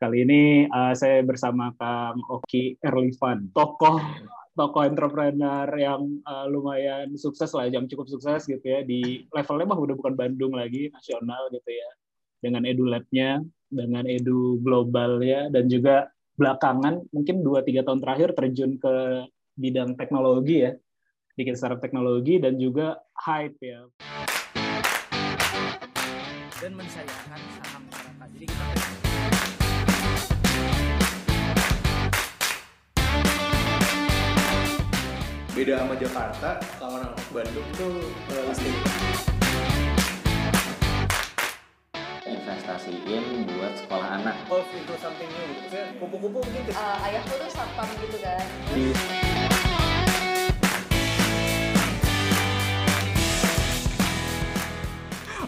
Kali ini uh, saya bersama Kang Oki Erlivan, tokoh tokoh entrepreneur yang uh, lumayan sukses lah, yang cukup sukses gitu ya di levelnya mah udah bukan Bandung lagi, nasional gitu ya. Dengan edu lab-nya, dengan edu global ya, dan juga belakangan mungkin 2-3 tahun terakhir terjun ke bidang teknologi ya, bikin startup teknologi dan juga hype ya. Dan mensayangkan saham masyarakat. Jadi kita beda sama Jakarta kalau orang Bandung tuh uh, listing investasiin buat sekolah anak golf itu something new gitu saya kupu-kupu mungkin ke- uh, ayahku tuh satpam gitu kan di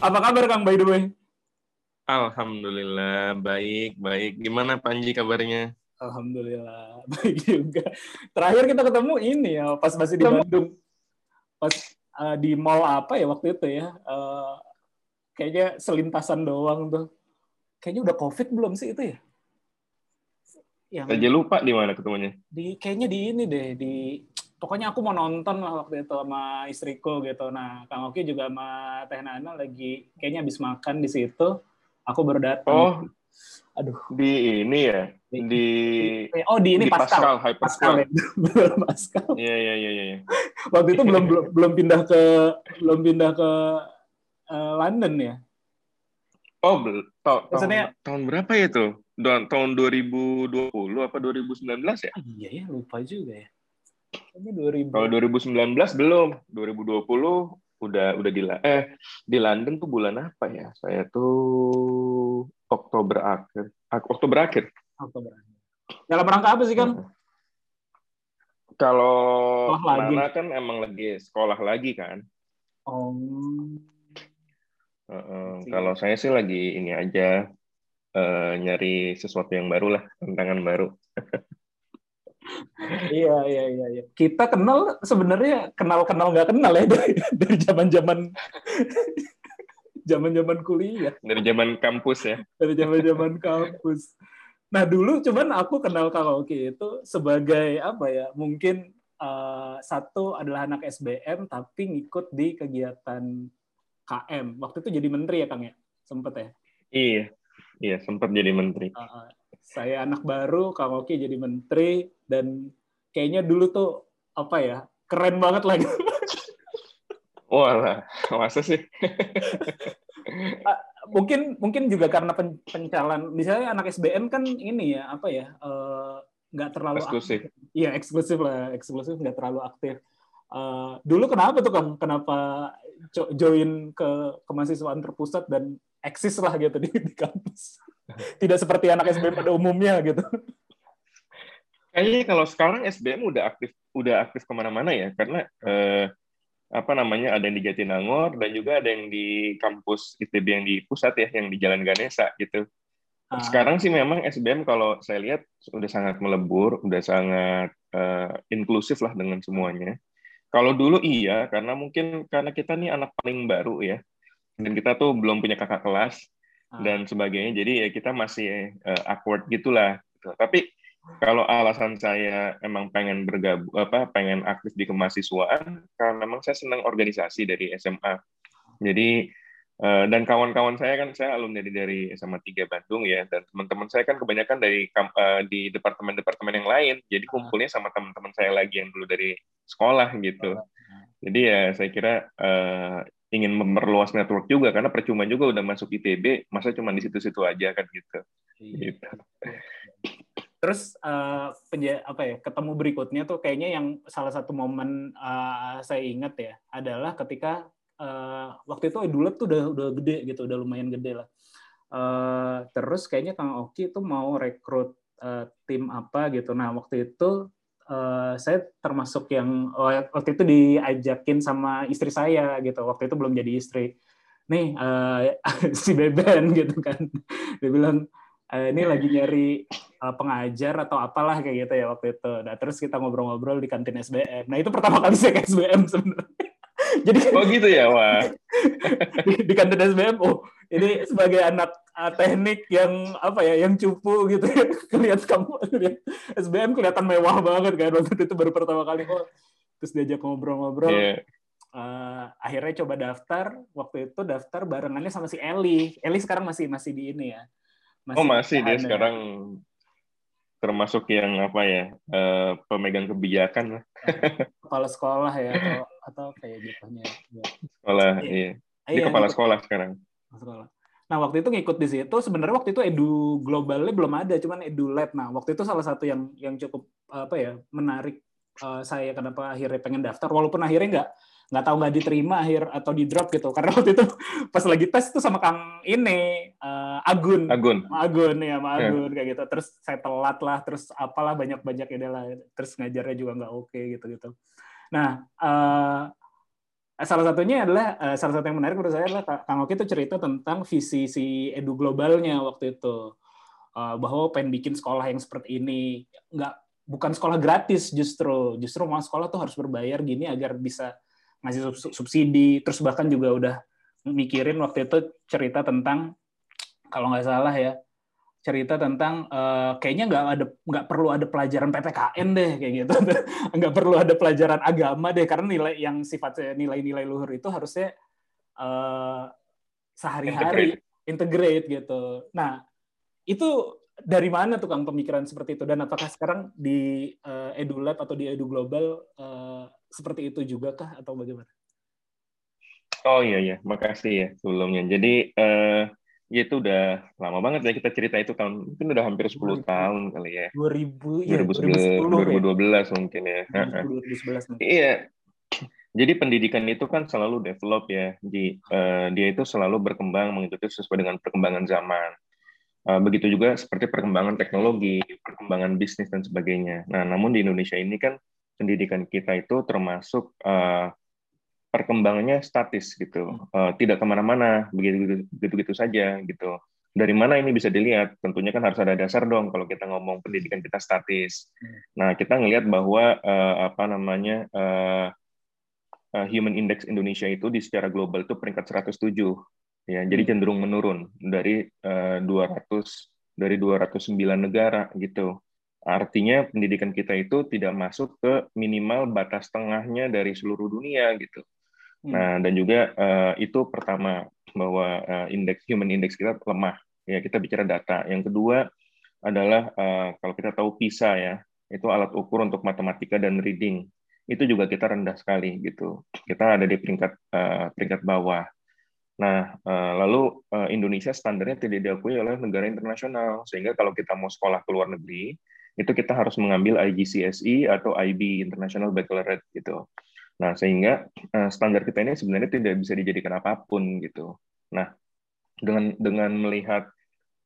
Apa kabar Kang by the way? Alhamdulillah baik baik. Gimana Panji kabarnya? Alhamdulillah baik juga. Terakhir kita ketemu ini ya pas masih di Bandung. Pas uh, di mall apa ya waktu itu ya? Uh, kayaknya selintasan doang tuh. Kayaknya udah covid belum sih itu ya? Yang Aja lupa di mana ketemunya. di kayaknya di ini deh di pokoknya aku mau nonton lah waktu itu sama istriku gitu. Nah, Kang Oki juga sama Teh Nana lagi kayaknya habis makan di situ. Aku baru datang. Oh, aduh. di ini ya di Oh, di ini di Pascal. Pascal, Hyper Pascal ya. Pascal. Iya iya iya iya. waktu itu belum belum belum pindah ke belum pindah ke eh, London ya Oh, bel- ta- tahun, Maksudnya- tahun berapa ya tuh? Tahun 2020 apa 2019 ya? ah, iya ya lupa juga ya kayaknya 2000 Kalau 2019 belum, 2020 udah udah di eh di London tuh bulan apa ya? Saya tuh Oktober akhir. Ak- Oktober akhir. Oktober dalam rangka apa sih kan Kalau Sekolah lagi. Nana kan emang lagi sekolah lagi kan. oh Heeh, Sih. kalau saya sih lagi ini aja eh, nyari sesuatu yang baru lah, tantangan baru. iya iya iya iya kita kenal sebenarnya kenal kenal nggak kenal ya dari dari zaman zaman zaman zaman kuliah. Dari zaman kampus ya. dari zaman zaman kampus. Nah dulu cuman aku kenal Kang Oki itu sebagai apa ya mungkin eh, satu adalah anak SBM tapi ngikut di kegiatan KM waktu itu jadi menteri ya Kang ya? Sempet ya? Iya, iya sempat jadi menteri. Uh, saya anak baru, Kang Oki jadi menteri, dan kayaknya dulu tuh apa ya keren banget lagi. Wah, masa sih? mungkin mungkin juga karena pen, misalnya anak SBM kan ini ya apa ya eh, nggak terlalu Eksklusif. Iya eksklusif lah, eksklusif nggak terlalu aktif. Eh, dulu kenapa tuh Kang? Kenapa jo- join ke kemahasiswaan terpusat dan eksis lah gitu di, di kampus? Tidak seperti anak SBM pada umumnya gitu. Kayaknya kalau sekarang SBM udah aktif, udah aktif ke mana-mana ya, karena eh, apa namanya ada yang di Jatinangor dan juga ada yang di kampus ITB yang di pusat ya, yang di Jalan Ganesa gitu. Ah. Sekarang sih memang SBM kalau saya lihat udah sangat melebur, udah sangat eh, inklusif lah dengan semuanya. Kalau dulu iya, karena mungkin karena kita nih anak paling baru ya, dan kita tuh belum punya kakak kelas Ah. dan sebagainya, jadi ya kita masih eh, awkward gitulah. Gitu. Tapi kalau alasan saya emang pengen bergabung apa pengen aktif di kemahasiswaan karena memang saya senang organisasi dari SMA. Jadi eh, dan kawan-kawan saya kan saya alumni dari, dari SMA 3 Bandung ya dan teman-teman saya kan kebanyakan dari eh, di departemen-departemen yang lain. Jadi kumpulnya sama teman-teman saya lagi yang dulu dari sekolah gitu. Jadi ya saya kira eh, ingin memperluas network juga karena percuma juga udah masuk ITB, masa cuma di situ-situ aja kan gitu. Gitu. Terus penja- apa ya ketemu berikutnya tuh kayaknya yang salah satu momen eh, saya ingat ya adalah ketika eh, waktu itu Edulab tuh udah udah gede gitu udah lumayan gede lah. Eh, terus kayaknya Kang Oki tuh mau rekrut eh, tim apa gitu. Nah waktu itu eh, saya termasuk yang oh, waktu itu diajakin sama istri saya gitu. Waktu itu belum jadi istri. Nih eh, si Beben gitu kan. Dia bilang "Eh, ini lagi nyari uh, pengajar atau apalah kayak gitu ya waktu itu. Nah, terus kita ngobrol-ngobrol di kantin SBM. Nah, itu pertama kali saya ke SBM sebenarnya. Jadi Oh gitu ya, wah. di, di kantin SBM, oh ini sebagai anak uh, teknik yang apa ya yang cupu gitu ya kelihatan kamu lihat SBM kelihatan mewah banget kan waktu itu baru pertama kali kok terus diajak ngobrol-ngobrol Iya. uh, akhirnya coba daftar waktu itu daftar barengannya sama si Eli Eli sekarang masih masih di ini ya Oh masih dia sekarang termasuk yang apa ya eh, pemegang kebijakan lah kepala sekolah ya atau atau kayak gitunya ya. sekolah Iya. iya. Dia Iya, kepala sekolah sekarang. sekolah. Nah waktu itu ngikut di situ sebenarnya waktu itu edu globalnya belum ada cuman edu lab. Nah waktu itu salah satu yang yang cukup apa ya menarik eh, saya kenapa akhirnya pengen daftar walaupun akhirnya nggak nggak tahu nggak diterima akhir atau di drop gitu. Karena waktu itu pas lagi tes itu sama Kang ini eh, Agun. Agun. sama Agun ya sama Ya. Agun kayak gitu. Terus saya telat lah terus apalah banyak banyak ide lah. Terus ngajarnya juga nggak oke gitu gitu nah eh, salah satunya adalah eh, salah satu yang menarik menurut saya adalah Kang Oki itu cerita tentang visi si edu globalnya waktu itu. Eh, bahwa pengen bikin sekolah yang seperti ini. Nggak bukan sekolah gratis justru. Justru mau sekolah tuh harus berbayar gini agar bisa ngasih sub- subsidi. Terus bahkan juga udah mikirin waktu itu cerita tentang kalau nggak salah ya cerita tentang eh, kayaknya nggak ada nggak perlu ada pelajaran PPKN deh kayak gitu. Nggak perlu ada pelajaran agama deh karena nilai yang sifatnya nilai-nilai luhur itu harusnya eh, sehari-hari integrate gitu. Nah itu dari mana tuh Kang pemikiran seperti itu? Dan apakah sekarang di eh, EduLab atau di Edu Global eh, seperti itu juga kah atau bagaimana? Oh iya iya, makasih ya sebelumnya. Jadi eh ya itu udah lama banget ya kita cerita itu tahun mungkin udah hampir 10 tahun kali ya. 2000 ya 2011 2012 mungkin ya. 2011 mungkin. Iya. Jadi pendidikan itu kan selalu develop ya. Di eh, dia itu selalu berkembang mengikuti sesuai dengan perkembangan zaman. Eh, begitu juga seperti perkembangan teknologi, perkembangan bisnis dan sebagainya. Nah, namun di Indonesia ini kan pendidikan kita itu termasuk eh, perkembangannya statis gitu, Eh, tidak ke mana-mana, begitu begitu saja gitu. Dari mana ini bisa dilihat? Tentunya kan harus ada dasar dong kalau kita ngomong pendidikan kita statis. Nah, kita ngelihat bahwa eh, apa namanya eh, Human Index Indonesia itu di secara global itu peringkat 107 ya. Jadi cenderung menurun dari eh, 200 dari 209 negara gitu. Artinya pendidikan kita itu tidak masuk ke minimal batas tengahnya dari seluruh dunia gitu. Hmm. Nah, dan juga eh, itu pertama bahwa eh, indeks human index kita lemah. Ya, kita bicara data. Yang kedua adalah eh, kalau kita tahu PISA ya, itu alat ukur untuk matematika dan reading. Itu juga kita rendah sekali gitu. Kita ada di peringkat peringkat bawah. Nah, lalu Indonesia standarnya tidak diakui oleh negara internasional, sehingga kalau kita mau sekolah ke luar negeri, itu kita harus mengambil IGCSE atau IB International Baccalaureate gitu. Nah, sehingga eh, standar kita ini sebenarnya tidak bisa dijadikan apa pun gitu. Nah, dengan dengan melihat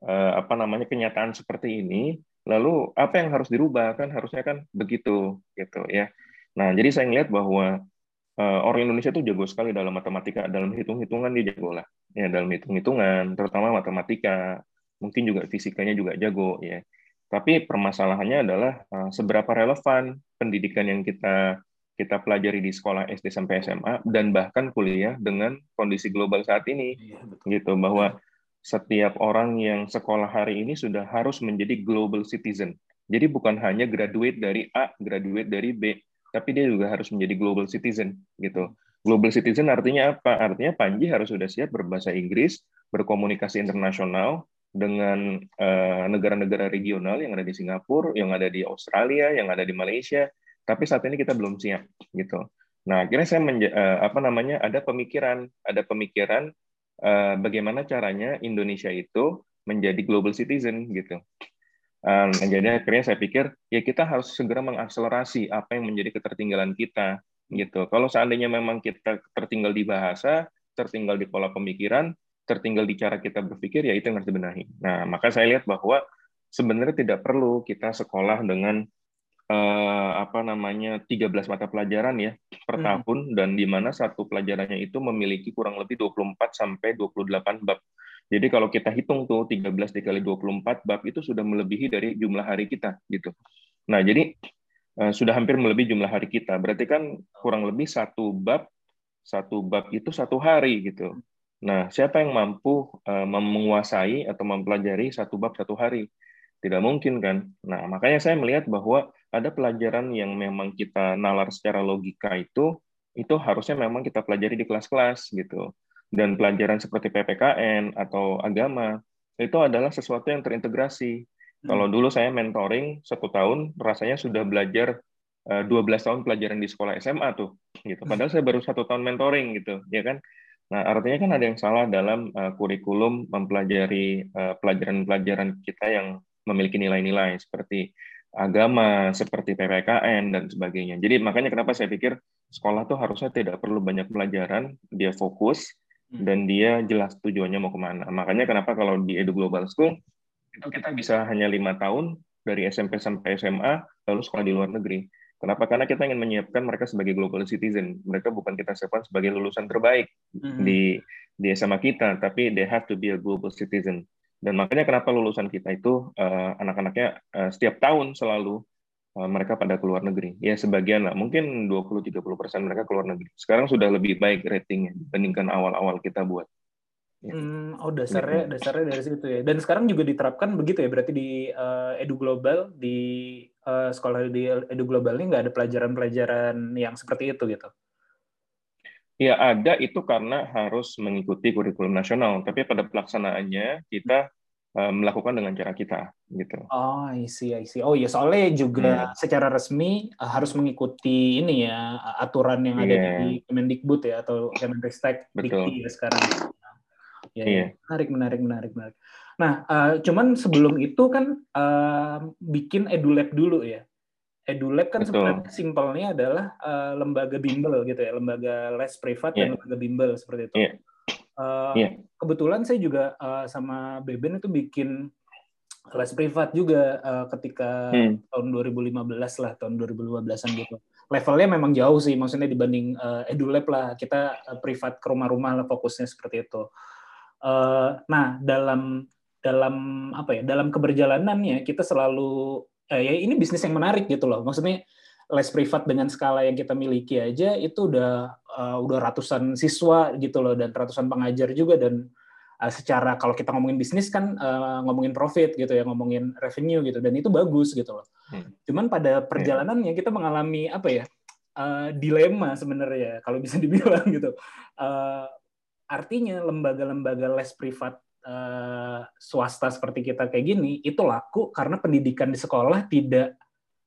eh, apa namanya kenyataan seperti ini, lalu apa yang harus dirubah kan harusnya kan begitu gitu ya. Nah, jadi saya ngelihat bahwa eh, orang Indonesia tuh jago sekali dalam matematika, dalam hitung-hitungan dia jago lah. Ya, dalam hitung-hitungan, terutama matematika, mungkin juga fisikanya juga jago ya. Tapi permasalahannya adalah eh, seberapa relevan pendidikan yang kita kita pelajari di sekolah SD sampai SMA dan bahkan kuliah dengan kondisi global saat ini Iya, betul. gitu bahwa setiap orang yang sekolah hari ini sudah harus menjadi global citizen. Jadi bukan hanya graduate dari A, graduate dari B, tapi dia juga harus menjadi global citizen gitu. Global citizen artinya apa? Artinya Panji harus sudah siap berbahasa Inggris, berkomunikasi internasional dengan eh, negara-negara regional yang ada di Singapura, yang ada di Australia, yang ada di Malaysia, tapi saat ini kita belum siap gitu. Nah, akhirnya saya eh, apa namanya ada pemikiran, ada pemikiran eh, bagaimana caranya Indonesia itu menjadi global citizen gitu. Um, jadi akhirnya saya pikir ya kita harus segera mengakselerasi apa yang menjadi ketertinggalan kita gitu. Kalau seandainya memang kita tertinggal di bahasa, tertinggal di pola pemikiran, tertinggal di cara kita berpikir, ya itu yang harus dibenahi. Nah, maka saya lihat bahwa sebenarnya tidak perlu kita sekolah dengan eh, apa namanya 13 mata pelajaran ya per Hmm. tahun dan di mana satu pelajarannya itu memiliki kurang lebih 24 sampai 28 bab. Jadi kalau kita hitung tuh 13 dikali 24 bab itu sudah melebihi dari jumlah hari kita gitu. Nah, jadi eh, sudah hampir melebihi jumlah hari kita. Berarti kan kurang lebih satu bab satu bab itu satu hari gitu. Nah, siapa yang mampu uh, menguasai atau mempelajari satu bab satu hari? Tidak mungkin kan? Nah, makanya saya melihat bahwa ada pelajaran yang memang kita nalar secara logika itu itu harusnya memang kita pelajari di kelas-kelas gitu. Dan pelajaran seperti PPKN atau agama itu adalah sesuatu yang terintegrasi. Hmm. Kalau dulu saya mentoring satu tahun, rasanya sudah belajar 12 eh, tahun pelajaran di sekolah SMA tuh, gitu. Padahal saya baru satu tahun mentoring gitu, ya kan? Nah, artinya kan ada yang salah dalam uh, kurikulum mempelajari eh, pelajaran-pelajaran kita yang memiliki nilai-nilai seperti agama, seperti PPKN dan sebagainya. Jadi makanya kenapa saya pikir sekolah tuh harusnya tidak perlu banyak pelajaran, dia fokus hmm. dan dia jelas tujuannya mau ke mana. Makanya kenapa kalau di Edu Global School itu kita bisa hanya lima tahun dari SMP sampai SMA lalu sekolah di luar negeri. Kenapa? Karena kita ingin menyiapkan mereka sebagai global citizen. Mereka bukan kita siapkan sebagai lulusan terbaik mm-hmm. di di SMA kita, tapi they have to be a global citizen. Dan makanya kenapa lulusan kita itu uh, anak-anaknya uh, setiap tahun selalu uh, mereka pada keluar negeri. Ya sebagian lah, mungkin 20-30 persen mereka keluar negeri. Sekarang sudah lebih baik ratingnya dibandingkan awal-awal kita buat. Ya. Hmm, oh dasarnya gitu. dasarnya dari situ ya. Dan sekarang juga diterapkan begitu ya. Berarti di uh, Edu Global di uh, sekolah di Edu Global ini nggak ada pelajaran-pelajaran yang seperti itu gitu. Ya ada itu karena harus mengikuti kurikulum nasional. Tapi pada pelaksanaannya kita uh, melakukan dengan cara kita gitu. Oh, I see, I see. Oh iya, soalnya juga hmm. secara resmi uh, harus mengikuti ini ya aturan yang ada yeah. di Kemendikbud ya atau Kemenristek Dikti ya sekarang. Ya, iya. menarik, menarik, menarik, menarik. Nah, uh, cuman sebelum itu kan uh, bikin edulab dulu ya. Edulab kan Betul. sebenarnya simpelnya adalah uh, lembaga bimbel gitu ya, lembaga les privat yeah. dan lembaga bimbel seperti itu. Yeah. Uh, yeah. Kebetulan saya juga uh, sama Beben itu bikin les privat juga uh, ketika hmm. tahun 2015 lah, tahun 2015an gitu. Levelnya memang jauh sih, maksudnya dibanding uh, edulab lah. Kita uh, privat ke rumah-rumah lah fokusnya seperti itu. Uh, nah, dalam dalam apa ya? Dalam keberjalanannya kita selalu uh, ya ini bisnis yang menarik gitu loh. Maksudnya les privat dengan skala yang kita miliki aja itu udah uh, udah ratusan siswa gitu loh dan ratusan pengajar juga dan uh, secara kalau kita ngomongin bisnis kan uh, ngomongin profit gitu ya ngomongin revenue gitu dan itu bagus gitu loh. Hmm. Cuman pada perjalanannya kita mengalami apa ya uh, dilema sebenarnya kalau bisa dibilang gitu. Uh, artinya lembaga-lembaga les privat uh, swasta seperti kita kayak gini itu laku karena pendidikan di sekolah tidak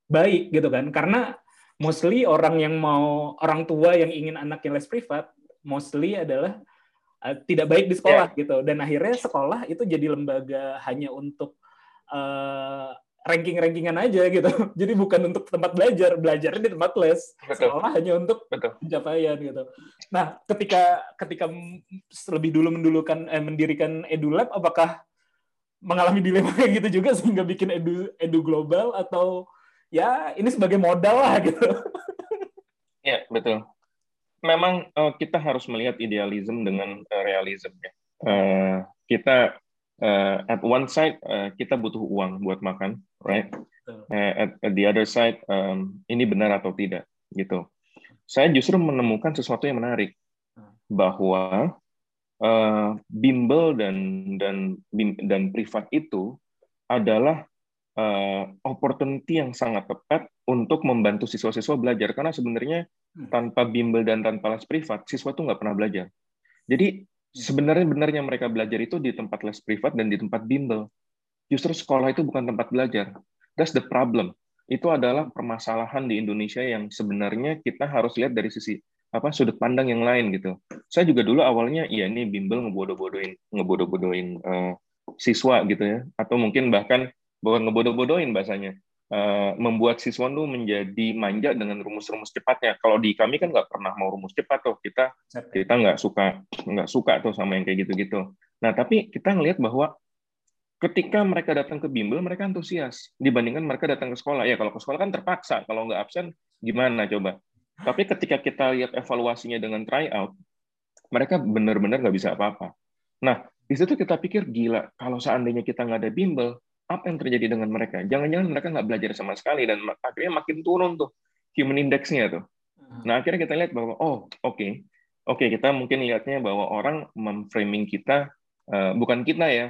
baik gitu kan karena mostly orang yang mau orang tua yang ingin anaknya les privat mostly adalah uh, tidak baik di sekolah yeah. gitu dan akhirnya sekolah itu jadi lembaga hanya untuk uh, ranking-rankingan aja gitu. Jadi bukan untuk tempat belajar, belajarnya di tempat les. Betul. Sekolah hanya untuk Betul. pencapaian gitu. Nah, ketika ketika lebih dulu mendulukan eh, mendirikan EduLab apakah mengalami dilema kayak gitu juga sehingga bikin edu edu global atau ya ini sebagai modal lah gitu. Ya, betul. Memang uh, kita harus melihat idealisme dengan uh, realisme ya. Uh, kita uh, at one side uh, kita butuh uang buat makan, right? Uh, at, at the other side um, ini benar atau tidak gitu. Saya justru menemukan sesuatu yang menarik bahwa uh, bimbel dan dan dan privat itu adalah uh, opportunity yang sangat tepat untuk membantu siswa-siswa belajar karena sebenarnya hmm. tanpa bimbel dan tanpa les privat siswa itu nggak pernah belajar. Jadi Sebenarnya benarnya mereka belajar itu di tempat les privat dan di tempat bimbel. Justru sekolah itu bukan tempat belajar. That's the problem. Itu adalah permasalahan di Indonesia yang sebenarnya kita harus lihat dari sisi apa sudut pandang yang lain gitu. Saya juga dulu awalnya iya ini bimbel ngebodoh-bodohin ngebodoh-bodohin uh, siswa gitu ya atau mungkin bahkan bukan ngebodoh-bodohin bahasanya Uh, membuat siswa tuh menjadi manja dengan rumus-rumus cepatnya. Kalau di kami kan nggak pernah mau rumus cepat tuh kita kita nggak suka nggak suka tuh sama yang kayak gitu-gitu. Nah tapi kita ngelihat bahwa ketika mereka datang ke bimbel mereka antusias dibandingkan mereka datang ke sekolah. Ya kalau ke sekolah kan terpaksa kalau nggak absen gimana coba. Tapi ketika kita lihat evaluasinya dengan tryout mereka benar-benar nggak bisa apa-apa. Nah di situ kita pikir gila kalau seandainya kita nggak ada bimbel apa yang terjadi dengan mereka? Jangan-jangan mereka nggak belajar sama sekali dan akhirnya makin turun tuh human index-nya tuh. Hmm. Nah akhirnya kita lihat bahwa oh oke okay, oke kita mungkin lihatnya bahwa orang memframing kita uh, bukan kita ya.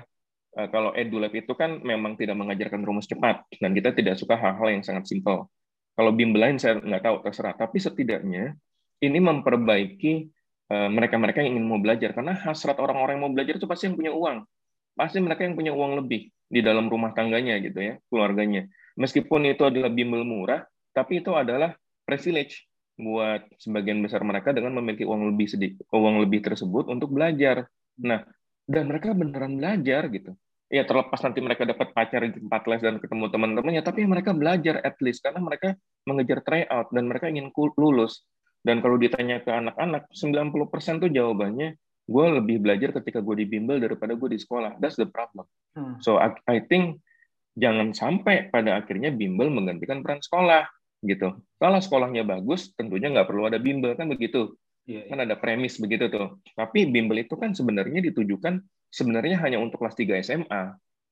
Uh, kalau EduLab itu kan memang tidak mengajarkan rumus cepat dan kita tidak suka hal-hal yang sangat simpel. Kalau bimbel lain saya nggak tahu terserah. Tapi setidaknya ini memperbaiki uh, mereka-mereka yang ingin mau belajar karena hasrat orang-orang yang mau belajar itu pasti yang punya uang. Pasti mereka yang punya uang lebih di dalam rumah tangganya gitu ya, keluarganya. Meskipun itu adalah bimbel murah, tapi itu adalah privilege buat sebagian besar mereka dengan memiliki uang lebih sedikit, uang lebih tersebut untuk belajar. Nah, dan mereka beneran belajar gitu. Ya terlepas nanti mereka dapat pacar di tempat les dan ketemu teman-temannya, tapi mereka belajar at least karena mereka mengejar tryout dan mereka ingin lulus. Dan kalau ditanya ke anak-anak, 90% tuh jawabannya, gue lebih belajar ketika gue di bimbel daripada gue di sekolah. That's the problem. Hmm. So I, I think jangan sampai pada akhirnya bimbel menggantikan peran sekolah gitu. Kalau sekolahnya bagus, tentunya nggak perlu ada bimbel kan begitu. Yeah, yeah. Kan ada premis begitu tuh. Tapi bimbel itu kan sebenarnya ditujukan sebenarnya hanya untuk kelas 3 SMA.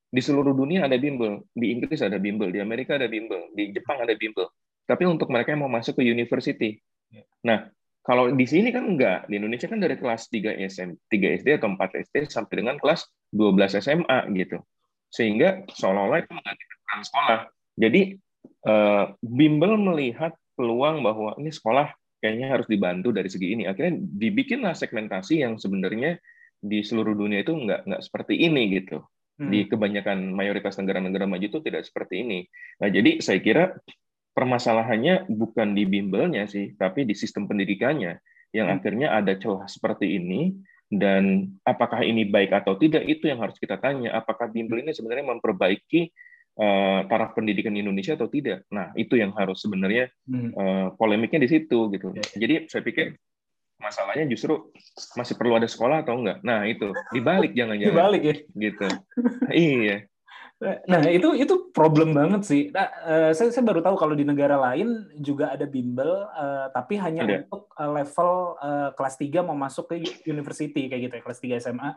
Di seluruh dunia ada bimbel, di Inggris ada bimbel, di Amerika ada bimbel, di Jepang ada bimbel. Tapi untuk mereka yang mau masuk ke university. Yeah. Nah, kalau di sini kan enggak, di Indonesia kan dari kelas 3 SM, 3 SD atau 4 SD sampai dengan kelas 12 SMA gitu. Sehingga seolah-olah itu menggantikan sekolah. Jadi uh, bimbel melihat peluang bahwa ini sekolah kayaknya harus dibantu dari segi ini. Akhirnya dibikinlah segmentasi yang sebenarnya di seluruh dunia itu nggak nggak seperti ini gitu. Hmm. Di kebanyakan mayoritas negara-negara maju itu tidak seperti ini. Nah, jadi saya kira permasalahannya bukan di bimbelnya sih, tapi di sistem pendidikannya yang hmm. akhirnya ada celah seperti ini dan apakah ini baik atau tidak itu yang harus kita tanya. Apakah bimbel ini sebenarnya memperbaiki uh, taraf pendidikan di Indonesia atau tidak. Nah, itu yang harus sebenarnya uh, polemiknya di situ gitu. Jadi saya pikir masalahnya justru masih perlu ada sekolah atau enggak. Nah, itu dibalik jangan-jangan. Dibalik ya. Gitu. iya. Nah itu itu problem banget sih. Nah, uh, saya saya baru tahu kalau di negara lain juga ada bimbel, uh, tapi hanya ada. untuk uh, level uh, kelas 3 mau masuk ke university kayak gitu ya, kelas 3 SMA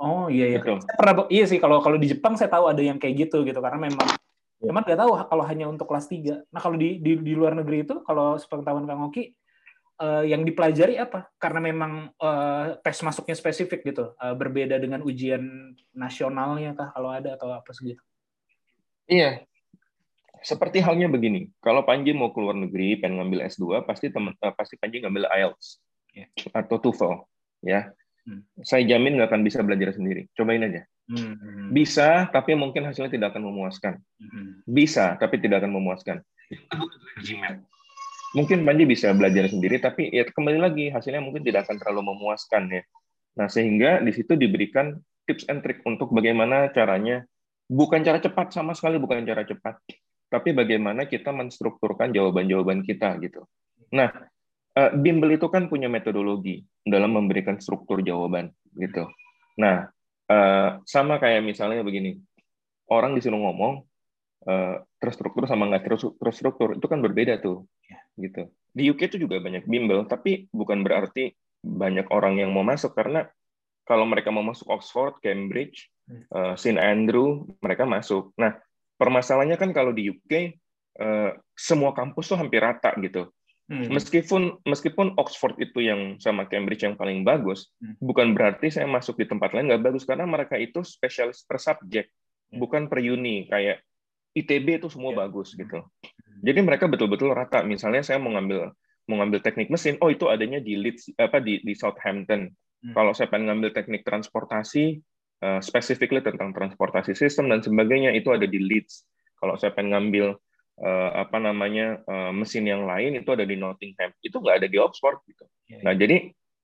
Oh iya iya. Saya pernah iya sih kalau kalau di Jepang saya tahu ada yang kayak gitu gitu karena memang ya. Cuman nggak tahu kalau hanya untuk kelas 3. Nah, kalau di, di di luar negeri itu kalau sepengetahuan Kang Oki uh, yang dipelajari apa? Karena memang uh, tes masuknya spesifik gitu. Uh, berbeda dengan ujian nasionalnya kah kalau ada atau apa segitu. Iya. Seperti halnya begini, kalau Panji mau keluar negeri pengen ngambil S2, pasti teman uh, pasti Panji ngambil IELTS yeah. atau TOEFL, ya Hmm. Saya jamin nggak akan bisa belajar sendiri. Cobain aja. Hmm. Bisa, tapi mungkin hasilnya tidak akan memuaskan. Hmm. Bisa, tapi tidak akan memuaskan. Mungkin Panji bisa belajar sendiri, tapi ya kembali lagi hasilnya mungkin tidak akan terlalu memuaskan ya. Nah sehingga di situ diberikan tips and trick untuk bagaimana caranya, bukan cara cepat sama sekali bukan cara cepat, tapi bagaimana kita menstrukturkan jawaban-jawaban kita gitu. Nah uh, bimbel itu kan punya metodologi dalam memberikan struktur jawaban gitu. Nah, uh, sama kayak misalnya begini, orang disuruh ngomong uh, terstruktur sama nggak terstruktur itu kan berbeda tuh, ya. Gitu. Di UK itu juga banyak bimbel, tapi bukan berarti banyak orang yang mau masuk karena kalau mereka mau masuk Oxford, Cambridge, uh, St Andrew, mereka masuk. Nah, permasalahannya kan kalau di UK uh, semua kampus tuh hampir rata gitu. Hmm. Meskipun meskipun Oxford itu yang sama Cambridge yang paling bagus, hmm. bukan berarti saya masuk di tempat lain nggak bagus karena mereka itu spesialis per subjek, hmm. bukan per uni kayak ITB itu semua yeah. bagus gitu. Jadi mereka betul-betul rata. Misalnya saya mau ngambil mau ngambil teknik mesin, oh itu adanya di Leeds apa di di Southampton. Hmm. Kalau saya pengen ngambil teknik transportasi, uh, specifically tentang transportasi sistem dan sebagainya itu ada di Leeds. Kalau saya pengen ngambil uh, apa namanya uh, mesin yang lain itu ada di Nottingham itu nggak ada di Oxford gitu yeah, nah iya. jadi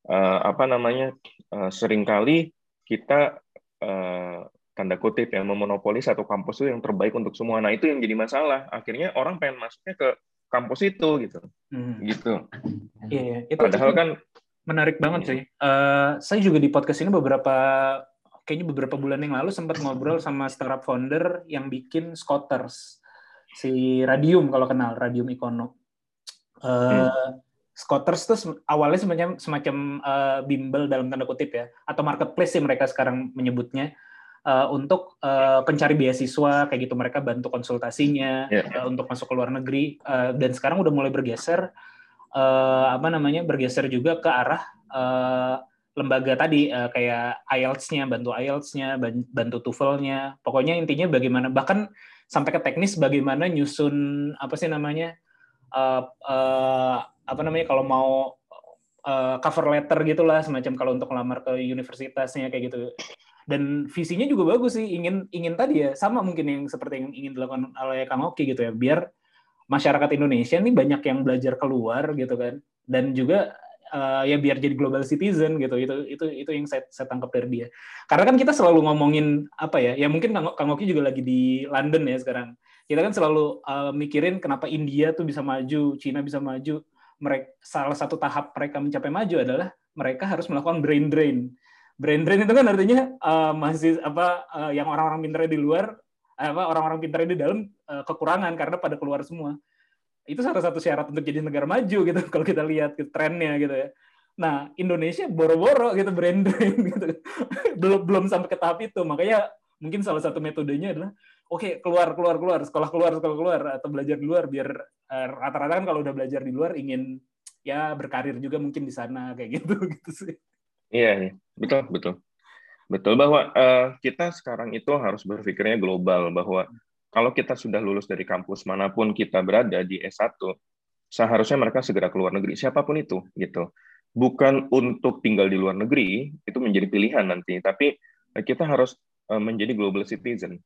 uh, apa namanya uh, sering kali kita uh, tanda kutip ya memonopoli satu kampus itu yang terbaik untuk semua. Nah itu yang jadi masalah. Akhirnya orang pengen masuknya ke kampus itu gitu. Hmm. gitu. Iya yeah, itu padahal kan menarik banget sih. Uh, saya juga di podcast ini beberapa kayaknya beberapa bulan yang lalu sempat ngobrol sama startup founder yang bikin scooters. Si Radium kalau kenal Radium Ikono. Uh, hmm. Scooters itu awalnya semacam semacam uh, bimbel dalam tanda kutip ya atau marketplace sih mereka sekarang menyebutnya uh, untuk uh, pencari beasiswa kayak gitu mereka bantu konsultasinya yeah. uh, untuk masuk ke luar negeri uh, dan sekarang udah mulai bergeser uh, apa namanya bergeser juga ke arah eh, lembaga tadi eh, kayak IELTS-nya, bantu IELTS-nya, ban- bantu TOEFL-nya. Pokoknya intinya bagaimana bahkan sampai ke teknis bagaimana nyusun apa sih namanya eh, eh, apa namanya kalau mau eh, cover letter gitulah semacam kalau untuk lamar ke universitasnya kayak gitu. Dan visinya juga bagus sih, ingin ingin tadi ya sama mungkin yang seperti yang ingin dilakukan oleh Kang Oki gitu ya, biar masyarakat Indonesia nih banyak yang belajar keluar gitu kan, dan juga eh, ya biar jadi global citizen gitu, itu itu itu yang saya, saya tangkap dari dia. Karena kan kita selalu ngomongin apa ya, ya mungkin Kang, Kang Oki juga lagi di London ya sekarang. Kita kan selalu eh, mikirin kenapa India tuh bisa maju, Cina bisa maju. Mereka salah satu tahap mereka mencapai maju adalah mereka harus melakukan brain drain brain drain itu kan artinya uh, masih apa uh, yang orang-orang pintarnya di luar apa orang-orang pintarnya di dalam uh, kekurangan karena pada keluar semua. Itu salah satu syarat untuk jadi negara maju gitu kalau kita lihat ke trennya gitu ya. Nah Indonesia boro-boro gitu brain drain gitu. Belum belum sampai ke tahap itu. Makanya mungkin salah satu metodenya adalah oke okay, keluar keluar keluar sekolah keluar sekolah keluar atau belajar di luar biar rata-rata uh, kan kalau udah belajar di luar ingin ya berkarir juga mungkin di sana kayak gitu gitu sih. Iya, iya, betul, betul, betul bahwa uh, kita sekarang itu harus berpikirnya global bahwa kalau kita sudah lulus dari kampus mana pun kita berada di S1, seharusnya mereka segera keluar negeri, siapa pun itu, gitu. Bukan untuk tinggal di luar negeri, itu menjadi pilihan nanti, tapi kita harus uh, menjadi global citizen,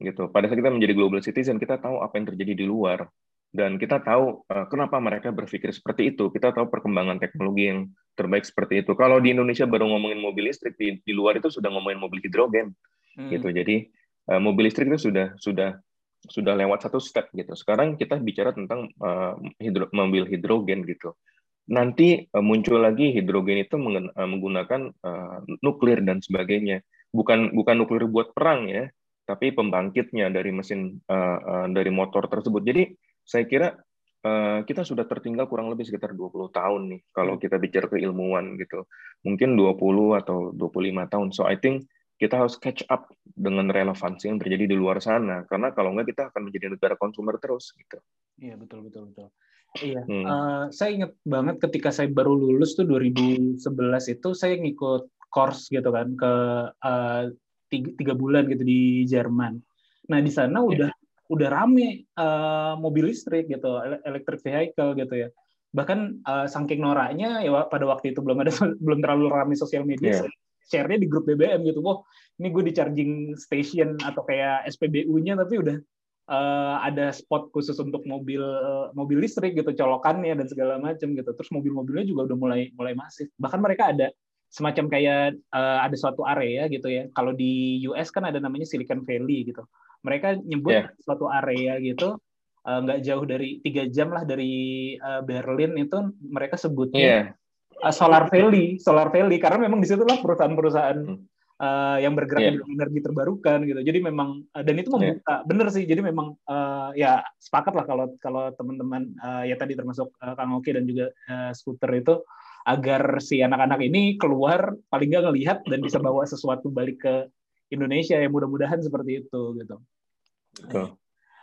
gitu. Pada saat kita menjadi global citizen, kita tahu apa yang terjadi di luar, dan kita tahu uh, kenapa mereka berpikir seperti itu. Kita tahu perkembangan teknologi yang terbaik seperti itu. Kalau di Indonesia baru ngomongin mobil listrik, di, di luar itu sudah ngomongin mobil hidrogen, hmm. gitu. Jadi uh, mobil listrik itu sudah sudah sudah lewat satu step gitu. Sekarang kita bicara tentang uh, hidro, mobil hidrogen gitu. Nanti uh, muncul lagi hidrogen itu mengen, uh, menggunakan uh, nuklir dan sebagainya. Bukan bukan nuklir buat perang ya, tapi pembangkitnya dari mesin uh, uh, dari motor tersebut. Jadi saya kira uh, kita sudah tertinggal kurang lebih sekitar 20 tahun nih kalau kita bicara ke ilmuwan gitu. Mungkin 20 atau 25 tahun. So I think kita harus catch up dengan relevansi yang terjadi di luar sana karena kalau enggak kita akan menjadi negara konsumer terus gitu. Iya betul betul betul. Iya, hmm. uh, saya ingat banget ketika saya baru lulus tuh 2011 itu saya ngikut course gitu kan ke uh, tiga, tiga bulan gitu di Jerman. Nah di sana iya. udah udah rame uh, mobil listrik gitu, electric vehicle gitu ya. Bahkan uh, saking noraknya ya pada waktu itu belum ada belum terlalu ramai sosial media, yeah. share-nya di grup BBM gitu. Wah, ini gue di charging station atau kayak SPBU-nya tapi udah uh, ada spot khusus untuk mobil uh, mobil listrik gitu, colokannya dan segala macam gitu. Terus mobil-mobilnya juga udah mulai mulai masif. Bahkan mereka ada semacam kayak uh, ada suatu area gitu ya. Kalau di US kan ada namanya Silicon Valley gitu mereka nyebut yeah. suatu area gitu eh, nggak uh, jauh dari tiga jam lah dari uh, Berlin itu mereka sebutnya yeah. uh, Solar Valley Solar Valley karena memang di situ lah perusahaan-perusahaan uh, yang bergerak yeah. di energi terbarukan gitu jadi memang uh, dan itu membuka yeah. bener sih jadi memang uh, ya sepakat lah kalau kalau teman-teman uh, ya tadi termasuk uh, Kang Oki dan juga uh, Scooter itu agar si anak-anak ini keluar paling nggak ngelihat dan bisa bawa sesuatu balik ke Indonesia ya mudah-mudahan seperti itu gitu. Betul.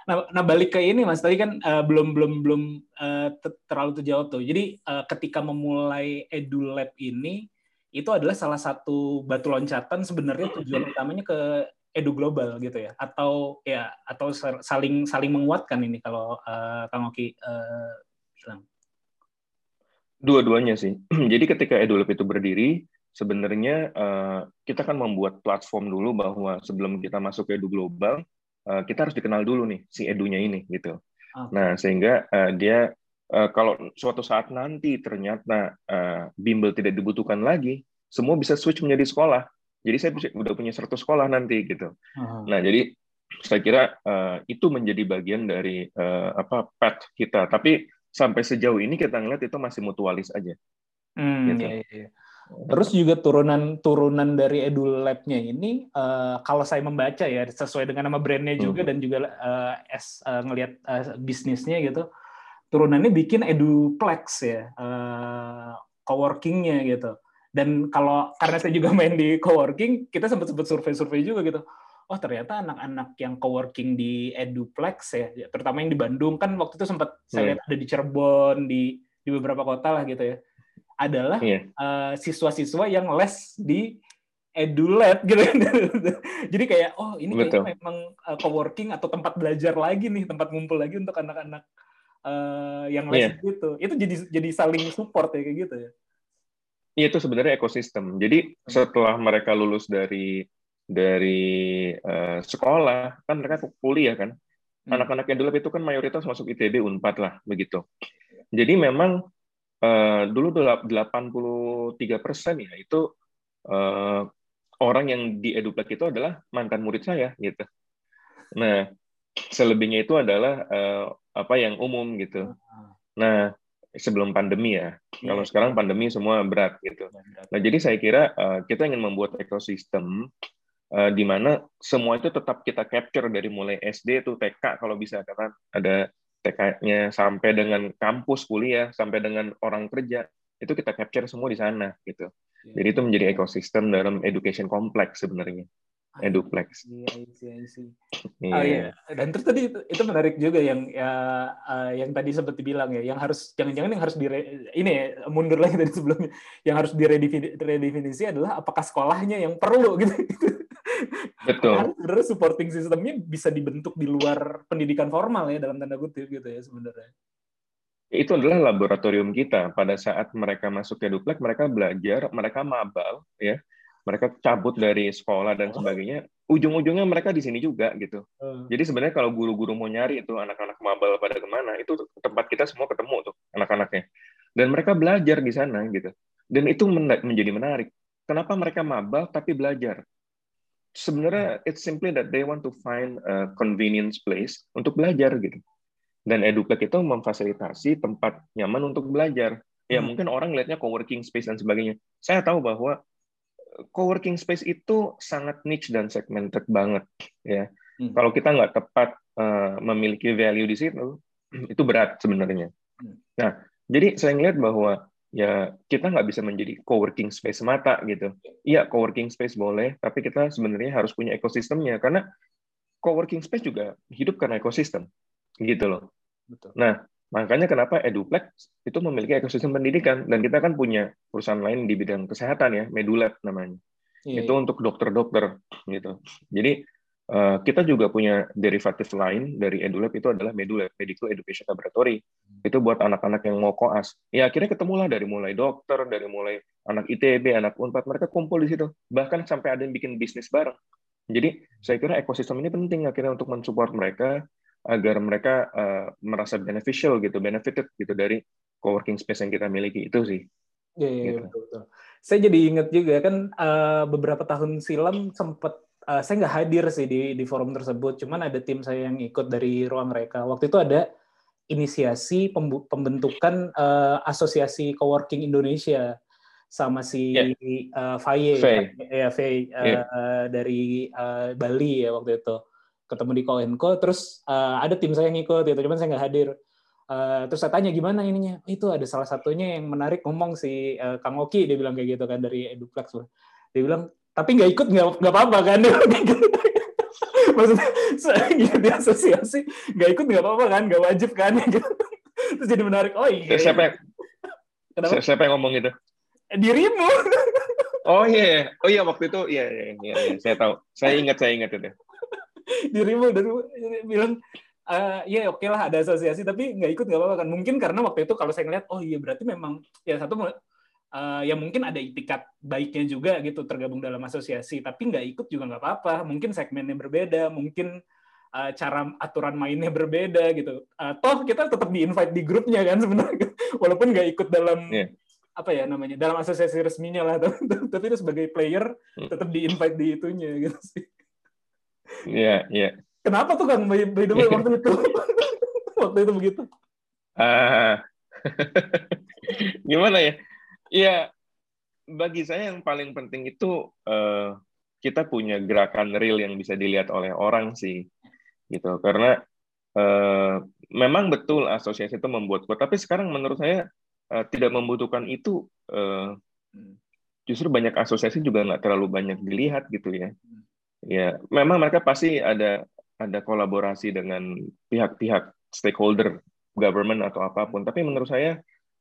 Nah, nah balik ke ini mas tadi kan uh, belum belum belum uh, terlalu terjawab tuh. Jadi uh, ketika memulai EduLab ini itu adalah salah satu batu loncatan sebenarnya tujuan utamanya ke edu global gitu ya atau ya atau saling saling menguatkan ini kalau uh, Kang Oki uh, bilang. Dua-duanya sih. Jadi ketika EduLab itu berdiri, sebenarnya uh, kita kan membuat platform dulu bahwa sebelum kita masuk ke edu global, uh, kita harus dikenal dulu nih si edunya ini gitu. Okay. Nah sehingga uh, dia uh, kalau suatu saat nanti ternyata uh, bimbel tidak dibutuhkan lagi, semua bisa switch menjadi sekolah. Jadi saya bisa, udah punya 100 sekolah nanti gitu. Uh-huh. Nah jadi saya kira uh, itu menjadi bagian dari uh, apa path kita. Tapi sampai sejauh ini kita ngeliat itu masih mutualis aja. Hmm, gitu. iya, iya. Terus juga turunan-turunan dari EduLab-nya ini, uh, kalau saya membaca ya sesuai dengan nama brandnya juga hmm. dan juga uh, es uh, ngelihat uh, bisnisnya gitu, turunannya bikin EduPlex ya, uh, coworkingnya gitu. Dan kalau karena saya juga main di coworking, kita sempat sempat survei-survei juga gitu. Oh ternyata anak-anak yang coworking di EduPlex ya, terutama yang di Bandung kan waktu itu sempat saya hmm. lihat ada di Cirebon, di di beberapa kota lah gitu ya adalah Iya. eh, siswa-siswa yang les di edulab gitu jadi kayak oh ini Betul. kayaknya memang eh, coworking atau tempat belajar lagi nih tempat ngumpul lagi untuk anak-anak eh, yang les Iya. gitu itu jadi jadi saling support ya kayak gitu ya Iya, itu sebenarnya ekosistem. Jadi setelah mereka lulus dari dari eh, sekolah, kan mereka kuliah kan. Hmm. Anak-anak edulab itu kan mayoritas masuk ITB Unpad lah begitu. Jadi memang eh, dulu delap- 83 persen ya itu eh, orang yang di eduplak itu adalah mantan murid saya gitu. Nah selebihnya itu adalah eh, apa yang umum gitu. Nah sebelum pandemi ya. Kalau Iya. sekarang pandemi semua berat gitu. Nah, jadi saya kira uh, kita ingin membuat ekosistem uh, di mana semua itu tetap kita capture dari mulai SD itu TK kalau bisa karena ada TK-nya sampai dengan kampus kuliah sampai dengan orang kerja itu kita capture semua di sana gitu. Jadi itu menjadi ekosistem dalam education kompleks sebenarnya. Eduplex. Iya, I see, I see. Iya. Oh iya, dan terus tadi itu, itu menarik juga yang ya, eh, yang tadi sempat dibilang ya, yang harus jangan-jangan yang harus dire, ini ya, mundur lagi dari sebelumnya, yang harus diredefinisi adalah apakah sekolahnya yang perlu gitu. Betul. Karena sebenarnya supporting sistemnya bisa dibentuk di luar pendidikan formal ya dalam tanda kutip gitu ya sebenarnya. itu adalah laboratorium kita. Pada saat mereka masuk ke Duplek, mereka belajar, mereka mabal, ya, mereka cabut dari sekolah dan sebagainya. Ujung-ujungnya mereka di sini juga gitu. Jadi sebenarnya kalau guru-guru mau nyari itu anak-anak mabal pada ke mana, itu tempat kita semua ketemu tuh anak-anaknya. Dan mereka belajar di sana gitu. Dan itu men- menjadi menarik. Kenapa mereka mabal tapi belajar? Sebenarnya it's simply that they want to find a convenience place untuk belajar gitu. Dan Eduplek itu memfasilitasi tempat nyaman untuk belajar. Ya Hmm. mungkin orang lihatnya coworking space dan sebagainya. Saya tahu bahwa eh, coworking space itu sangat niche dan segmented banget. Ya, Hmm. kalau kita nggak tepat eh, memiliki value di situ, itu berat sebenarnya. Hmm. Nah, jadi saya ngeliat bahwa ya kita nggak bisa menjadi coworking space semata gitu. Iya, coworking space boleh, tapi kita sebenarnya harus punya ekosistemnya karena coworking space juga hidup karena ekosistem, gitu loh. Betul. Nah, makanya kenapa Eduplex itu memiliki ekosistem pendidikan dan kita kan punya perusahaan lain di bidang kesehatan ya, Medulab namanya. Iya, itu untuk dokter-dokter gitu. Jadi eh, kita juga punya derivatif lain dari Edulab itu adalah Medulab, Medical Education Laboratory. Itu buat anak-anak yang mau koas. Ya akhirnya ketemulah dari mulai dokter, dari mulai anak ITB, anak Unpad, mereka kumpul di situ. Bahkan sampai ada yang bikin bisnis bareng. Jadi saya kira ekosistem ini penting akhirnya untuk mensupport mereka agar mereka eh, merasa beneficial gitu, benefited gitu dari coworking space yang kita miliki itu sih. Iya, iya, Gitu. betul, betul. Saya jadi ingat juga kan eh, beberapa tahun silam sempat eh, saya nggak hadir sih di di forum tersebut, cuman ada tim saya yang ikut dari ruang mereka. Waktu itu ada inisiasi pembentukan eh, asosiasi coworking Indonesia sama si Ya. eh, Faye, Faye. ya Faye Iya. dari eh, Bali ya waktu itu ketemu di Koenko, terus eh, ada tim saya yang ikut gitu, cuman saya nggak hadir. Eh, terus saya tanya gimana ininya, itu ada salah satunya yang menarik ngomong si eh, Kang Oki, dia bilang kayak gitu kan dari Eduplex. Dia bilang tapi nggak ikut nggak nggak apa-apa kan? Gitu. Maksudnya saya di asosiasi nggak ikut nggak apa-apa kan, nggak wajib kan? Gitu. Terus jadi menarik. Oh iya. Siapa yang, Kenapa? siapa yang ngomong gitu? Dirimu. Oh iya, oh iya waktu itu iya iya iya, iya. saya tahu. Saya ingat saya ingat itu. dirimu dan bilang "Eh, ya oke lah ada asosiasi tapi nggak ikut nggak apa-apa kan mungkin karena waktu itu kalau saya ngeliat oh iya berarti memang ya satu eh, ya mungkin ada itikat baiknya juga gitu tergabung dalam asosiasi tapi nggak ikut juga nggak apa-apa mungkin segmennya berbeda mungkin eh, cara aturan mainnya berbeda gitu Eh, toh kita tetap di invite di grupnya kan sebenarnya walaupun nggak ikut dalam Iya. apa ya namanya dalam asosiasi resminya lah tapi, itu sebagai player Hmm. tetap di invite di itunya gitu sih Iya iya. Kenapa tuh Kang by, by the way waktu itu? waktu itu begitu. Ah, gimana ya? Iya, bagi saya yang paling penting itu eh, kita punya gerakan real yang bisa dilihat oleh orang sih, gitu. Karena eh, memang betul asosiasi itu membuat kuat, tapi sekarang menurut saya eh, tidak membutuhkan itu. eh, justru banyak asosiasi juga nggak terlalu banyak dilihat gitu ya. Ya, memang mereka pasti ada ada kolaborasi dengan pihak-pihak stakeholder government atau apa pun. Tapi menurut saya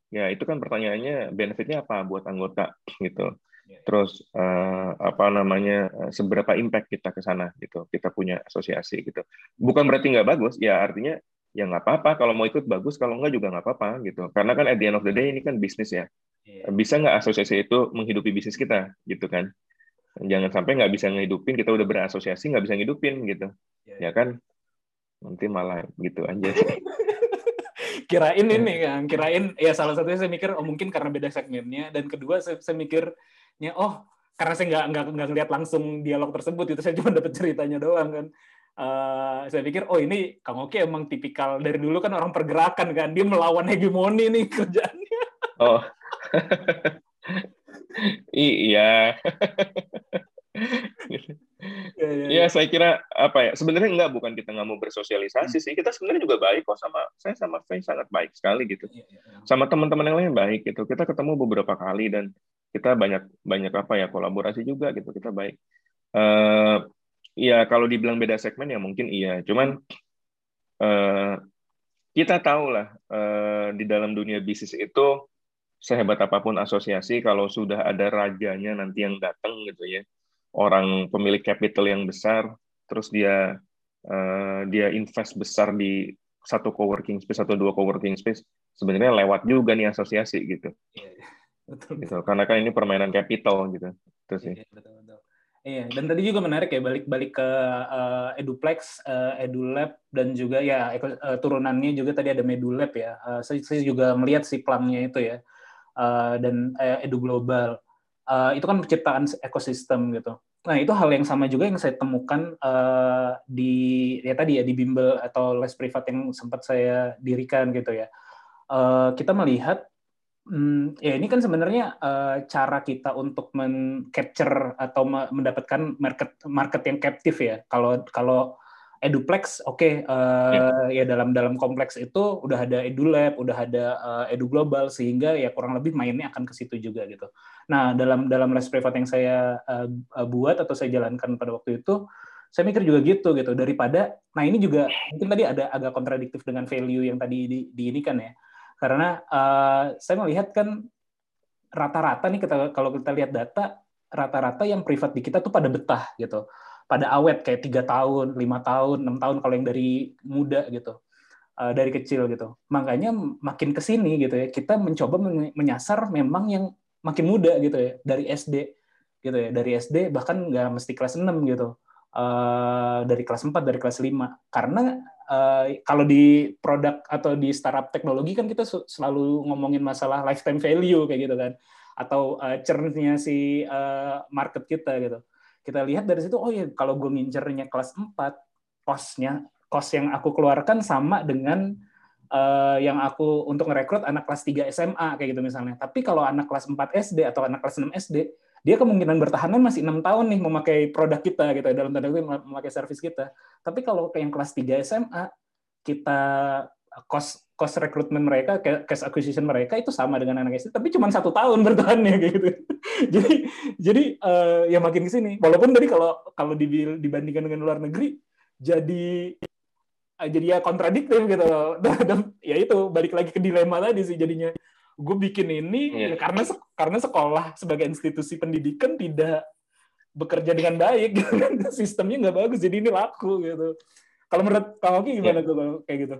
ya itu kan pertanyaannya benefitnya apa buat anggota gitu. Iya. Terus eh, apa namanya eh, seberapa impact kita ke sana gitu. Kita punya asosiasi gitu. Bukan berarti nggak bagus, ya artinya ya nggak apa-apa. Kalau mau ikut bagus, kalau nggak juga nggak apa-apa gitu. Karena kan at the end of the day ini kan bisnis ya. Iya. Bisa nggak asosiasi itu menghidupi bisnis kita gitu kan? Jangan sampai nggak bisa ngehidupin, kita udah berasosiasi nggak bisa ngehidupin gitu. Ya kan? Nanti malah gitu aja. kirain ini kan kirain ya salah satunya saya mikir oh mungkin karena beda segmennya dan kedua saya, saya mikirnya oh karena saya nggak nggak nggak ngeliat langsung dialog tersebut itu saya cuma dapat ceritanya doang kan Eh, saya pikir oh ini Kang Oki emang tipikal dari dulu kan orang pergerakan kan dia melawan hegemoni nih kerjaannya Oh. iya. ya, ya, Ya, saya kira apa ya? Sebenarnya enggak bukan kita nggak mau bersosialisasi sih. Kita sebenarnya juga baik kok sama saya sama Faye sangat baik sekali gitu. ya, ya, ya. Sama teman-teman yang lain baik gitu. Kita ketemu beberapa kali dan kita banyak banyak apa ya kolaborasi juga gitu. Kita baik. Eh ya kalau dibilang beda segmen ya mungkin iya. Cuman eh kita tahu lah eh, di dalam dunia bisnis itu sehebat apa pun asosiasi kalau sudah ada rajanya nanti yang datang gitu ya orang pemilik capital yang besar terus dia eh, dia invest besar di satu coworking space atau dua coworking space sebenarnya lewat juga nih asosiasi gitu Iya, iya. betul gitu karena kan ini permainan capital gitu itu sih Iya, betul, betul. Iya, dan tadi juga menarik ya balik-balik ke eh, Eduplex, eh, Edulab dan juga ya eh, turunannya juga tadi ada Medulab ya. Eh, saya, saya juga melihat si plangnya itu ya Eh, dan eh, Edu Global. Eh, itu kan penciptaan ekosistem gitu. Nah, itu hal yang sama juga yang saya temukan eh, di ya tadi ya di bimbel atau les privat yang sempat saya dirikan gitu ya. Eh, kita melihat Hmm, ya ini kan sebenarnya eh, cara kita untuk men-capture atau me- mendapatkan market market yang captive ya. Kalau kalau Eduplex, oke, eh, ya dalam dalam kompleks itu udah ada EduLab, udah ada eh, Edu Global sehingga ya kurang lebih mainnya akan ke situ juga gitu. Nah dalam dalam les privat yang saya eh, buat atau saya jalankan pada waktu itu, saya mikir juga gitu gitu. Daripada, nah ini juga mungkin tadi ada agak kontradiktif dengan value yang tadi di, di ini kan ya. Karena eh, saya melihat kan rata-rata nih kita kalau kita lihat data rata-rata yang privat di kita tuh pada betah gitu pada awet kayak tiga tahun lima tahun enam tahun kalau yang dari muda gitu eh, dari kecil gitu. Makanya makin ke sini gitu ya kita mencoba men- menyasar memang yang makin muda gitu ya dari SD gitu ya. Dari SD bahkan nggak mesti kelas 6 gitu Eh, dari kelas 4 dari kelas 5 karena eh, kalau di produk atau di startup teknologi kan kita selalu ngomongin masalah lifetime value kayak gitu kan atau uh, churn-nya si eh, market kita gitu. Kita lihat dari situ oh ya kalau gue ngincernya kelas 4 cost-nya cost yang aku keluarkan sama dengan eh, yang aku untuk ngerekrut anak kelas 3 SMA kayak gitu misalnya. Tapi kalau anak kelas 4 SD atau anak kelas 6 SD dia kemungkinan bertahannya masih enam tahun nih memakai produk kita gitu dalam tanda kutip memakai service kita. Tapi kalau yang kelas 3 SMA kita cost cost rekrutmen mereka, cash acquisition mereka itu sama dengan anak SD, tapi cuma satu tahun bertahannya kayak gitu. jadi jadi eh, ya makin ke sini. Walaupun tadi kalau kalau dibandingkan dengan luar negeri jadi eh, jadi ya kontradiktif gitu. Dan, ya itu balik lagi ke dilema tadi sih jadinya gue bikin ini Iya. ya karena karena sekolah sebagai institusi pendidikan tidak bekerja dengan baik gitu sistemnya nggak bagus jadi ini laku gitu kalau menurut Oki gimana tuh kalau kayak gitu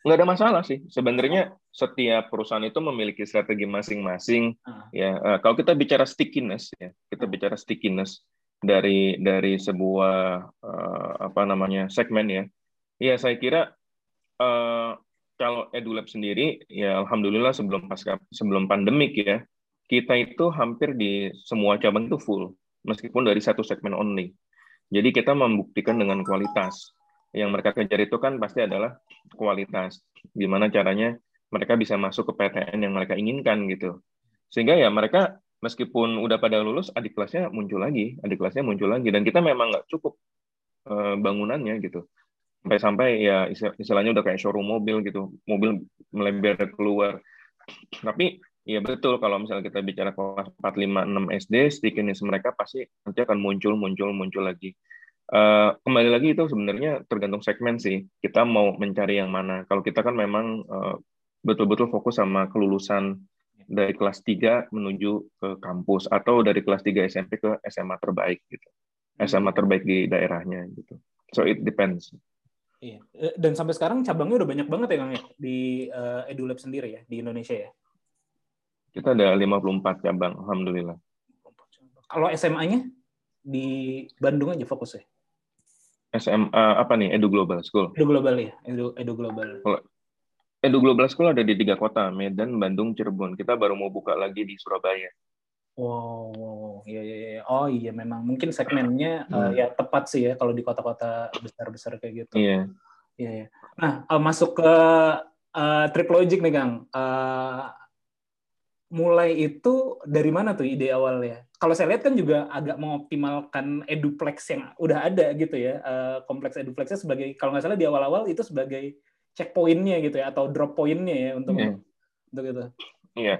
nggak ada masalah sih. Sebenarnya setiap perusahaan itu memiliki strategi masing-masing Ah. ya. Eh, kalau kita bicara stickiness ya kita bicara stickiness dari dari sebuah eh, apa namanya segmen ya. Ya saya kira eh, kalau EduLab sendiri ya alhamdulillah sebelum pasca sebelum pandemik ya kita itu hampir di semua cabang itu full meskipun dari satu segmen only. Jadi kita membuktikan dengan kualitas yang mereka kejar itu kan pasti adalah kualitas. Gimana caranya mereka bisa masuk ke PTN yang mereka inginkan gitu. Sehingga ya mereka meskipun udah pada lulus, adik kelasnya muncul lagi, adik kelasnya muncul lagi. Dan kita memang nggak cukup eh, bangunannya gitu. Sampai-sampai ya istilah- istilahnya udah kayak showroom mobil gitu, mobil melebar keluar. Tapi ya betul kalau misalnya kita bicara kelas 4, 5, 6 SD, stickiness mereka pasti nanti akan muncul, muncul, muncul lagi. Eh, kembali lagi itu sebenarnya tergantung segmen sih. Kita mau mencari yang mana. Kalau kita kan memang eh, betul-betul fokus sama kelulusan dari kelas 3 menuju ke kampus atau dari kelas 3 SMP ke SMA terbaik gitu. SMA terbaik di daerahnya gitu. So it depends. Iya. Eh, Dan sampai sekarang cabangnya udah banyak banget ya Kang ya di uh, EduLab sendiri ya di Indonesia ya. Kita ada 54 cabang, alhamdulillah. Kalau SMA-nya di Bandung aja fokus ya. SMA apa nih? Edu Global School. Edu Global ya, Edu, Edu Global. Edu Global School ada di tiga kota, Medan, Bandung, Cirebon. Kita baru mau buka lagi di Surabaya. Wow, iya iya iya. Oh iya memang mungkin segmennya hmm. uh, ya tepat sih ya kalau di kota-kota besar-besar kayak gitu. Iya. Iya. iya. Nah, uh, masuk ke uh, Trip Logic nih Kang. Uh, mulai itu dari mana tuh ide awalnya? Kalau saya lihat kan juga agak mengoptimalkan eduplex yang udah ada gitu ya, uh, kompleks eduplexnya sebagai kalau nggak salah di awal-awal itu sebagai checkpointnya gitu ya atau drop pointnya ya untuk yeah. untuk itu. Iya,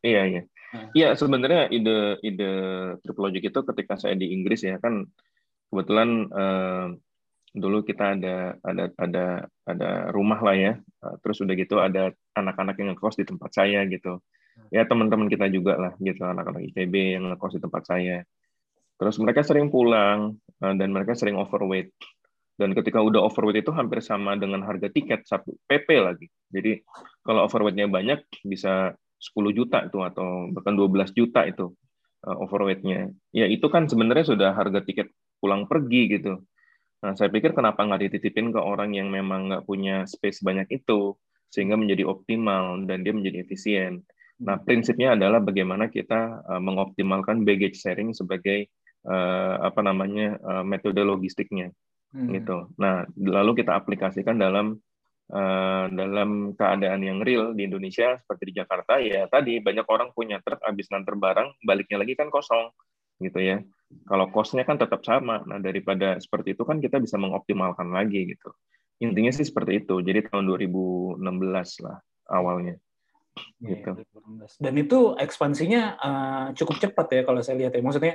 iya, iya. Nah. Iya sebenarnya ide ide Triplogic itu ketika saya di Inggris ya kan kebetulan eh, dulu kita ada ada ada ada rumah lah ya terus udah gitu ada anak-anak yang ngekos di tempat saya gitu ya teman-teman kita juga lah gitu. Anak-anak ITB yang ngekos di tempat saya. Terus mereka sering pulang uh, dan mereka sering overweight. Dan ketika udah overweight itu hampir sama dengan harga tiket satu PP lagi. Jadi kalau overweightnya banyak bisa 10 juta itu atau bahkan 12 juta itu overweightnya. Ya itu kan sebenarnya sudah harga tiket pulang pergi gitu. Nah saya pikir kenapa nggak dititipin ke orang yang memang nggak punya space banyak itu sehingga menjadi optimal dan dia menjadi efisien Nah, prinsipnya adalah bagaimana kita uh, mengoptimalkan baggage sharing sebagai uh, apa namanya uh, metode logistiknya, hmm. gitu. Nah, lalu kita aplikasikan dalam uh, dalam keadaan yang real di Indonesia seperti di Jakarta ya tadi banyak orang punya truk habis nanti barang baliknya lagi kan kosong gitu ya. Kalau kosnya kan tetap sama. Nah, daripada seperti itu kan kita bisa mengoptimalkan lagi gitu. Intinya sih seperti itu. Jadi tahun 2016 lah awalnya. Iya, gitu. Dan itu ekspansinya uh, cukup cepat ya kalau saya lihat ya. Maksudnya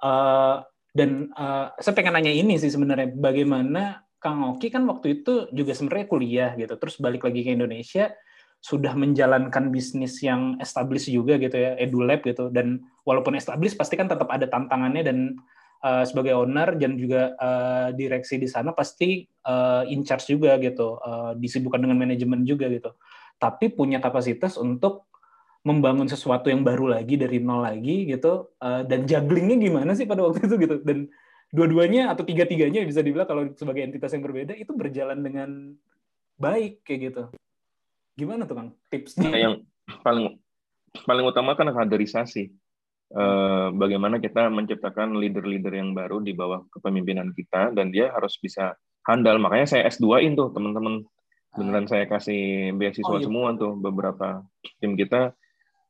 uh, dan uh, saya pengen nanya ini sih sebenarnya bagaimana Kang Oki kan waktu itu juga sebenarnya kuliah gitu, terus balik lagi ke Indonesia sudah menjalankan bisnis yang established juga gitu ya, EduLab gitu. Dan walaupun established pasti kan tetap ada tantangannya dan uh, sebagai owner dan juga uh, direksi di sana pasti uh, in charge juga gitu, uh, disibukkan dengan manajemen juga gitu tapi punya kapasitas untuk membangun sesuatu yang baru lagi dari nol lagi gitu. Uh, dan jugglingnya gimana sih pada waktu itu gitu. Dan dua-duanya atau tiga-tiganya bisa dibilang kalau sebagai entitas yang berbeda itu berjalan dengan baik kayak gitu. Gimana tuh kang tipsnya? Nah, yang paling paling utama kan kaderisasi. Uh, bagaimana kita menciptakan leader-leader yang baru di bawah kepemimpinan kita dan dia harus bisa handal. Makanya saya S2-in tuh teman-teman beneran saya kasih beasiswa oh, iya. semua tuh beberapa tim kita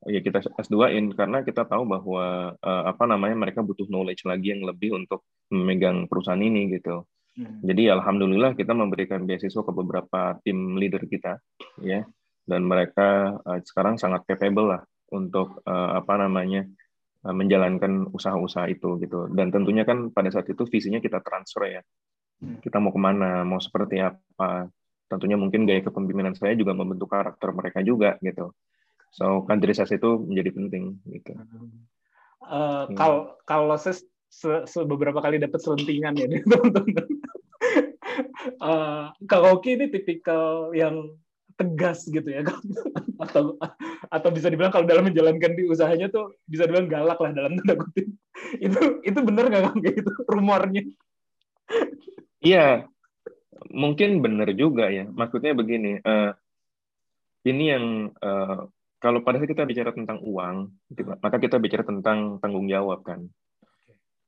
ya kita S2-in karena kita tahu bahwa uh, apa namanya mereka butuh knowledge lagi yang lebih untuk memegang perusahaan ini gitu. Hmm. Jadi alhamdulillah kita memberikan beasiswa ke beberapa tim leader kita ya dan mereka uh, sekarang sangat capable lah untuk uh, apa namanya uh, menjalankan usaha-usaha itu gitu. Dan tentunya kan pada saat itu visinya kita transfer ya. Hmm. Kita mau ke mana, mau seperti apa, tentunya mungkin gaya kepemimpinan saya juga membentuk karakter mereka juga gitu. So kaderisasi itu menjadi penting gitu. Uh, kalau kalau saya se, se, beberapa kali dapat selentingan ya teman-teman. uh, kalau Oki ini tipikal yang tegas gitu ya atau atau bisa dibilang kalau dalam menjalankan di usahanya tuh bisa dibilang galak lah dalam tanda kutip itu itu benar nggak kayak gitu rumornya iya mungkin benar juga ya. Maksudnya begini, uh, ini yang uh, kalau pada saat kita bicara tentang uang, gitu, maka kita bicara tentang tanggung jawab kan.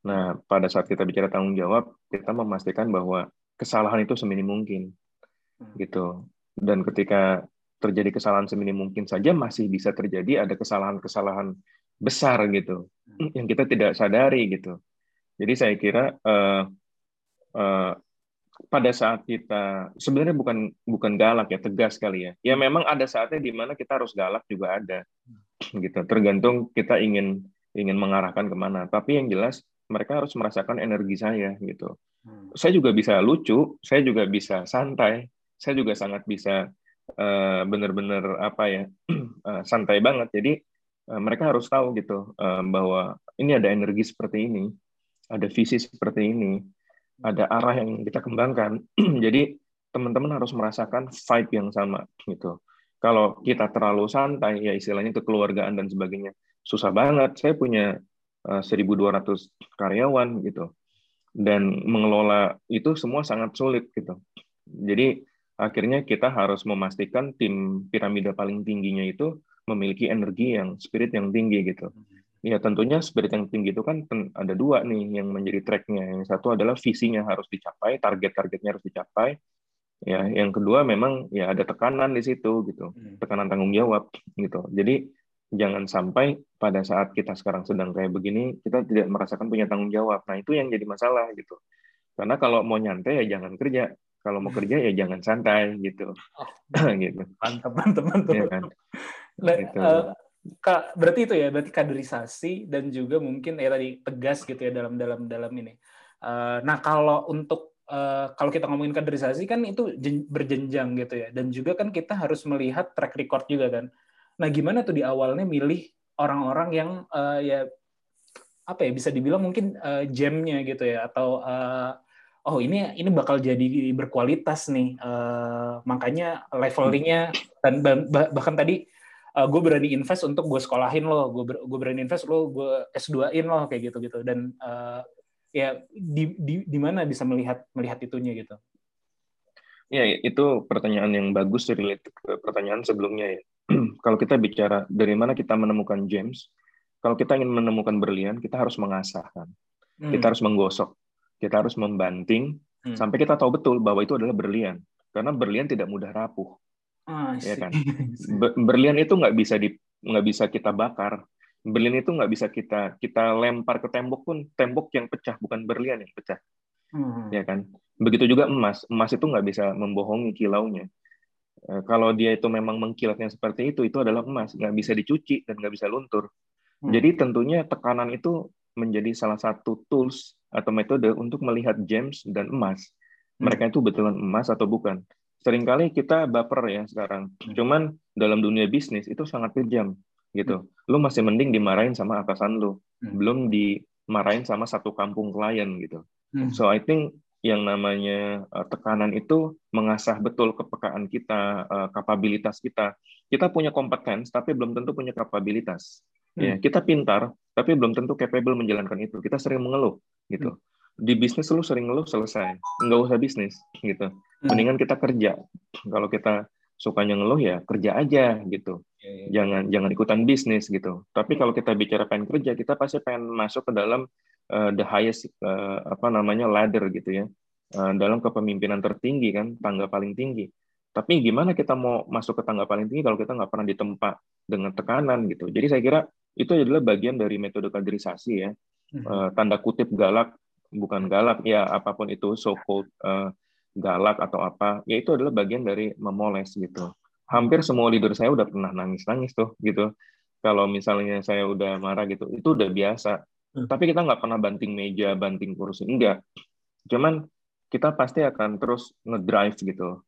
Nah, pada saat kita bicara tanggung jawab, kita memastikan bahwa kesalahan itu seminim mungkin, gitu. Dan ketika terjadi kesalahan seminim mungkin saja, masih bisa terjadi ada kesalahan-kesalahan besar gitu, yang kita tidak sadari gitu. Jadi saya kira uh, pada saat kita sebenarnya bukan bukan galak ya tegas kali ya. Ya memang ada saatnya di mana kita harus galak juga ada gitu. Tergantung kita ingin ingin mengarahkan ke mana. Tapi yang jelas mereka harus merasakan energi saya gitu. Hmm. saya juga bisa lucu saya juga bisa santai saya juga sangat bisa uh, benar-benar apa ya uh, santai banget. Jadi uh, mereka harus tahu gitu uh, bahwa ini ada energi seperti ini, ada visi seperti ini, ada arah yang kita kembangkan. Jadi teman-teman harus merasakan vibe yang sama gitu. Kalau kita terlalu santai, ya istilahnya kekeluargaan dan sebagainya, susah banget. Saya punya 1.200 karyawan gitu dan mengelola itu semua sangat sulit gitu. Jadi akhirnya kita harus memastikan tim piramida paling tingginya itu memiliki energi yang spirit yang tinggi gitu. Ya tentunya spirit yang tinggi itu kan ada dua nih yang menjadi tracknya. Yang satu adalah visinya harus dicapai, target-targetnya harus dicapai. Ya, yang kedua memang ya ada tekanan di situ gitu, hmm. tekanan tanggung jawab gitu. Jadi jangan sampai pada saat kita sekarang sedang kayak begini kita tidak merasakan punya tanggung jawab nah itu yang jadi masalah gitu karena kalau mau nyantai ya jangan kerja kalau mau kerja ya jangan santai gitu oh, gitu mantap mantap mantap ya kan? nah, gitu. uh, Kak, berarti itu ya, berarti kaderisasi dan juga mungkin ya tadi tegas gitu ya dalam dalam dalam ini. Uh, nah kalau untuk uh, kalau kita ngomongin kaderisasi kan itu berjenjang gitu ya, dan juga kan kita harus melihat track record juga kan. Nah, gimana tuh di awalnya milih orang-orang yang uh, ya apa ya bisa dibilang mungkin uh, gemnya gitu ya atau uh, oh ini ini bakal jadi berkualitas nih uh, makanya levelingnya dan bahkan tadi uh, gue berani invest untuk gue sekolahin lo gue ber, gue berani invest lo gue S2in lo kayak gitu gitu dan uh, ya di, di di mana bisa melihat melihat itunya gitu ya itu pertanyaan yang bagus relate ke pertanyaan sebelumnya ya kalau kita bicara dari mana kita menemukan gems, kalau kita ingin menemukan berlian, kita harus mengasah kan. Hmm. Kita harus menggosok, kita harus membanting hmm. sampai kita tahu betul bahwa itu adalah berlian. Karena berlian tidak mudah rapuh. Oh, ya kan. berlian itu nggak bisa di nggak bisa kita bakar. Berlian itu nggak bisa kita kita lempar ke tembok pun tembok yang pecah bukan berlian yang pecah. Hmm. Ya kan. Begitu juga emas. Emas itu nggak bisa membohongi kilaunya. Eh, kalau dia itu memang mengkilatnya seperti itu, itu adalah emas, nggak bisa dicuci dan nggak bisa luntur. Hmm. Jadi tentunya tekanan itu menjadi salah satu tools atau metode untuk melihat gems dan emas. Hmm. Mereka itu betulan emas atau bukan. Seringkali kita baper ya sekarang. Hmm. Cuman dalam dunia bisnis itu sangat kejam gitu. Hmm. Lu masih mending dimarahin sama atasan lu, hmm. belum dimarahin sama satu kampung klien gitu. So I think yang namanya uh, tekanan itu mengasah betul kepekaan kita, uh, kapabilitas kita. Kita punya kompetens tapi belum tentu punya kapabilitas. Hmm. Ya, kita pintar tapi belum tentu capable menjalankan itu. Kita sering mengeluh gitu. Hmm. Di bisnis lu sering ngeluh selesai, nggak usah bisnis gitu. Hmm. Mendingan kita kerja. Kalau kita sukanya ngeluh ya kerja aja gitu. Ya, ya. Jangan jangan ikutan bisnis gitu. Tapi kalau kita bicara pengen kerja, kita pasti pengen masuk ke dalam uh, the highest uh, apa namanya ladder gitu ya uh, dalam kepemimpinan tertinggi kan tangga paling tinggi tapi gimana kita mau masuk ke tangga paling tinggi kalau kita nggak pernah ditempa dengan tekanan gitu jadi saya kira itu adalah bagian dari metode kaderisasi ya uh, tanda kutip galak bukan galak ya apa pun itu so called uh, galak atau apa ya itu adalah bagian dari memoles gitu hampir semua leader saya udah pernah nangis nangis tuh gitu kalau misalnya saya udah marah gitu itu udah biasa Hmm. Tapi kita nggak pernah banting meja, banting kursi, enggak. Cuman kita pasti akan terus ngedrive gitu.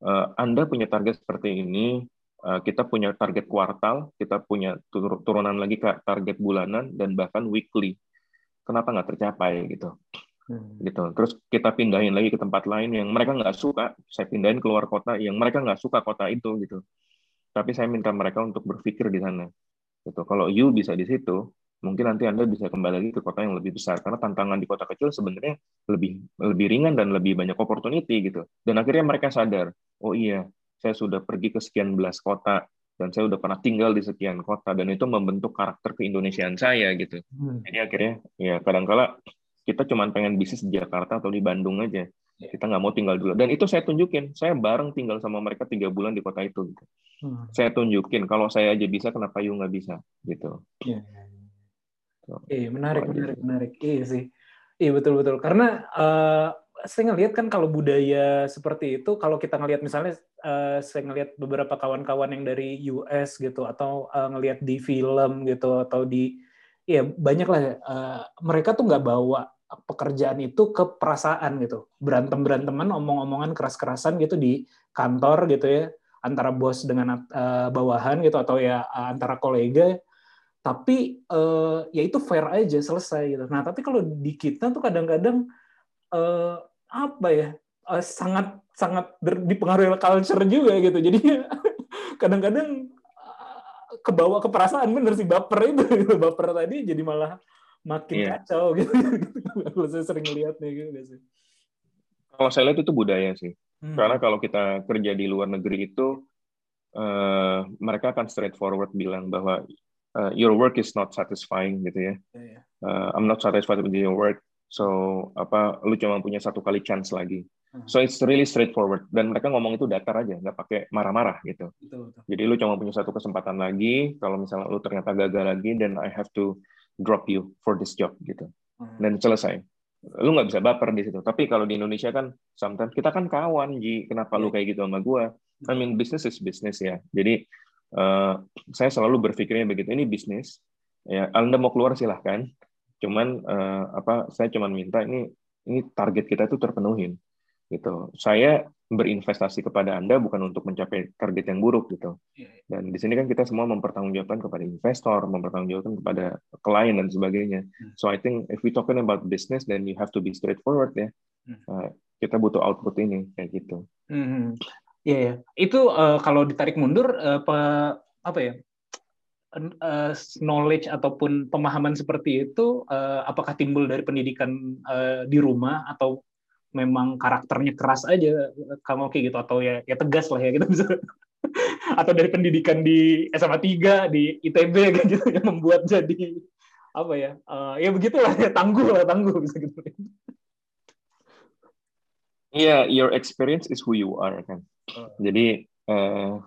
Uh, Anda punya target seperti ini, uh, kita punya target kuartal, kita punya tur turunan lagi ke target bulanan dan bahkan weekly. Kenapa nggak tercapai gitu? Hmm. gitu. Terus kita pindahin lagi ke tempat lain yang mereka nggak suka. Saya pindahin keluar kota yang mereka nggak suka kota itu gitu. Tapi saya minta mereka untuk berpikir di sana. Gitu. Kalau you bisa di situ, mungkin nanti Anda bisa kembali lagi ke kota yang lebih besar karena tantangan di kota kecil sebenarnya lebih lebih ringan dan lebih banyak opportunity gitu. Dan akhirnya mereka sadar, oh iya, saya sudah pergi ke sekian belas kota dan saya sudah pernah tinggal di sekian kota dan itu membentuk karakter keindonesiaan saya gitu. Hmm. Jadi akhirnya ya kadang-kala kita cuma pengen bisnis di Jakarta atau di Bandung aja. Ya. Kita nggak mau tinggal dulu. Dan itu saya tunjukin. Saya bareng tinggal sama mereka tiga bulan di kota itu. Gitu. Hmm. Saya tunjukin kalau saya aja bisa, kenapa you nggak bisa? Gitu. Ya, ya. Iya, menarik, menarik, menarik. Iya sih. Iya betul betul. Karena uh, saya ngelihat kan kalau budaya seperti itu, kalau kita ngelihat misalnya, uh, saya ngelihat beberapa kawan-kawan yang dari US gitu, atau uh, ngelihat di film gitu, atau di, ya banyak lah. Uh, mereka tuh nggak bawa pekerjaan itu ke perasaan gitu, berantem beranteman, omong-omongan keras-kerasan gitu di kantor gitu ya antara bos dengan uh, bawahan gitu atau ya antara kolega tapi uh, ya itu fair aja selesai gitu. Nah tapi kalau di kita tuh kadang-kadang uh, apa ya uh, sangat sangat dipengaruhi culture juga gitu. Jadi kadang-kadang kebawa ke perasaan bener sih baper itu gitu. baper tadi jadi malah makin yeah. kacau gitu. kalau saya sering lihat nih gitu sih. Kalau saya lihat itu budaya sih. Hmm. Karena kalau kita kerja di luar negeri itu uh, mereka akan straightforward bilang bahwa uh, your work is not satisfying gitu ya. Uh, I'm not satisfied with your work. So apa lu cuma punya satu kali chance lagi. Hmm. So it's really straightforward dan mereka ngomong itu datar aja, nggak pakai marah-marah gitu. Betul, betul. Jadi lu cuma punya satu kesempatan lagi. Kalau misalnya lu ternyata gagal lagi, then I have to drop you for this job gitu. Hmm. Dan selesai. Lu nggak bisa baper di situ. Tapi kalau di Indonesia kan, sometimes kita kan kawan, Ji. Kenapa lu iya. kayak gitu sama gua? I mean business is business ya. Jadi uh, saya selalu berpikirnya begitu. Ini bisnis. Ya, Anda mau keluar silahkan cuman uh, apa saya cuman minta ini ini target kita itu terpenuhin gitu saya berinvestasi kepada anda bukan untuk mencapai target yang buruk gitu iya, iya. dan di sini kan kita semua mempertanggungjawabkan kepada investor mempertanggungjawabkan kepada klien dan sebagainya hmm. so I think if we talking about business then you have to be straightforward ya uh, kita butuh output ini kayak gitu hmm. Iya, ya. itu uh, kalau ditarik mundur uh, apa apa ya uh, knowledge ataupun pemahaman seperti itu uh, apakah timbul dari pendidikan uh, di rumah atau memang karakternya keras aja kamu kayak gitu atau ya ya tegas lah ya gitu bisa atau dari pendidikan di SMA 3 di ITB kayak gitu yang membuat jadi apa ya uh, ya begitulah ya tangguh lah tangguh bisa gitu Iya, yeah, your experience is who you are kan. Uh. Jadi uh,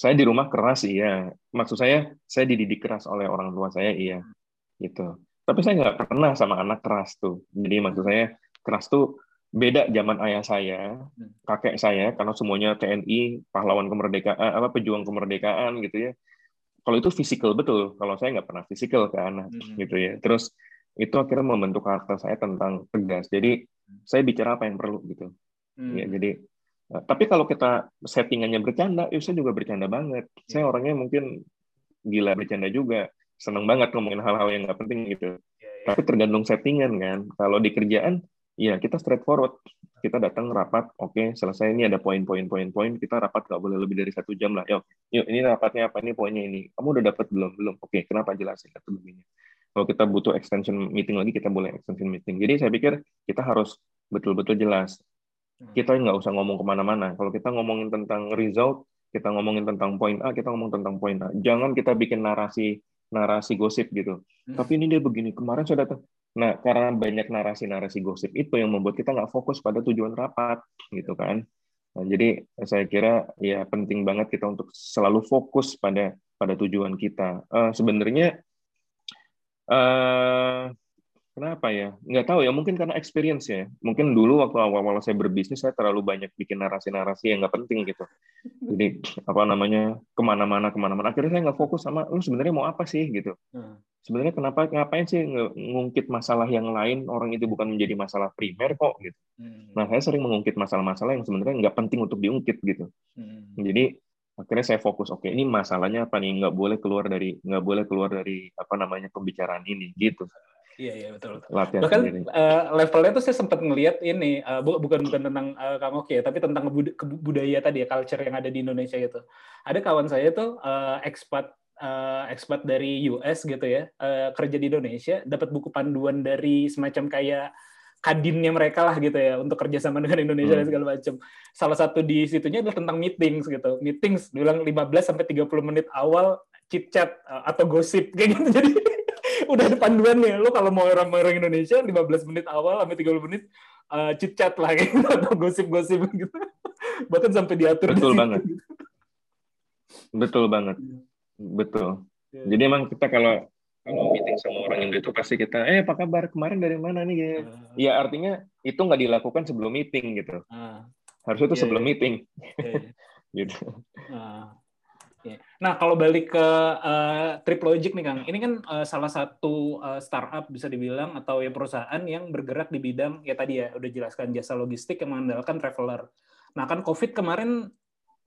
saya di rumah keras iya. Maksud saya saya dididik keras oleh orang tua saya iya gitu. Tapi saya nggak pernah sama anak keras tuh. Jadi maksud saya keras tuh beda zaman ayah saya kakek saya karena semuanya TNI pahlawan kemerdekaan apa pejuang kemerdekaan gitu ya. Kalau itu fisikal betul. Kalau saya nggak pernah fisikal ke anak hmm. gitu ya. Terus itu akhirnya membentuk karakter saya tentang tegas. Jadi saya bicara apa yang perlu gitu. Ya jadi Nah, tapi kalau kita settingannya bercanda, ya saya juga bercanda banget. Ya. Saya orangnya mungkin gila bercanda juga, seneng banget ngomongin hal-hal yang nggak penting gitu. Ya, ya. Tapi tergantung settingan kan. Kalau di kerjaan, ya kita straightforward. Kita datang rapat, oke okay, selesai ini ada poin-poin poin-poin. Kita rapat nggak boleh lebih dari satu jam lah. Yuk, yuk ini rapatnya apa ini poinnya ini. Kamu udah dapat belum belum? Oke, okay, kenapa jelasin atau begini? Kalau kita butuh extension meeting lagi, kita boleh extension meeting. Jadi saya pikir kita harus betul-betul jelas. Kita nggak usah ngomong ke mana-mana. Kalau kita ngomongin tentang result, kita ngomongin tentang poin A, kita ngomong tentang poin A. Jangan kita bikin narasi narasi gosip gitu. Hmm. Tapi ini dia begini, kemarin saya datang. Nah, karena banyak narasi-narasi gosip itu yang membuat kita nggak fokus pada tujuan rapat, gitu kan. Nah, jadi saya kira ya penting banget kita untuk selalu fokus pada pada tujuan kita. Uh, sebenarnya uh, Kenapa ya? Nggak tahu ya, mungkin karena experience ya. Mungkin dulu waktu awal-awal saya berbisnis, saya terlalu banyak bikin narasi-narasi yang nggak penting gitu. Jadi, apa namanya, ke mana-mana, ke mana-mana. Akhirnya saya nggak fokus sama, lu sebenarnya mau apa sih gitu. Hmm. Sebenarnya kenapa, ngapain sih ngungkit masalah yang lain, orang itu bukan menjadi masalah primer kok gitu. Hmm. Nah, saya sering mengungkit masalah-masalah yang sebenarnya nggak penting untuk diungkit gitu. Hmm. Jadi, akhirnya saya fokus oke ini masalahnya apa nih nggak boleh keluar dari nggak boleh keluar dari apa namanya pembicaraan ini gitu Iya iya betul. betul. Latihan Bahkan uh, levelnya tuh saya sempat ngelihat ini uh, bukan bukan tentang uh, Kang Oki ya, tapi tentang budaya tadi ya culture yang ada di Indonesia itu. Ada kawan saya tuh uh, expat uh, expat dari US gitu ya, uh, kerja di Indonesia, dapat buku panduan dari semacam kayak kadinnya mereka lah gitu ya untuk kerjasama dengan Indonesia hmm. dan segala macam. Salah satu di situnya adalah tentang meetings gitu. Meetings bilang 15 sampai 30 menit awal chit chat atau gosip kayak gitu. Jadi udah ada panduan nih lo kalau mau orang-orang Indonesia 15 menit awal sampai 30 menit uh, chit chat lah gitu atau gosip-gosip gitu. Bahkan sampai diatur betul di banget. Gitu. betul banget. Iya. betul. Ya. jadi emang kita kalau kalau meeting sama orang Indo itu pasti kita eh apa kabar? Kemarin dari mana nih? Ya uh, ya artinya itu nggak dilakukan sebelum meeting gitu. Uh, harusnya itu yeah, sebelum yeah. meeting. Yeah, yeah. gitu. Uh, Nah, kalau balik ke uh, Triplogic nih Kang, ini kan uh, salah satu uh, startup bisa dibilang atau ya perusahaan yang bergerak di bidang ya tadi ya udah jelaskan jasa logistik yang mengandalkan traveler. Nah, kan COVID kemarin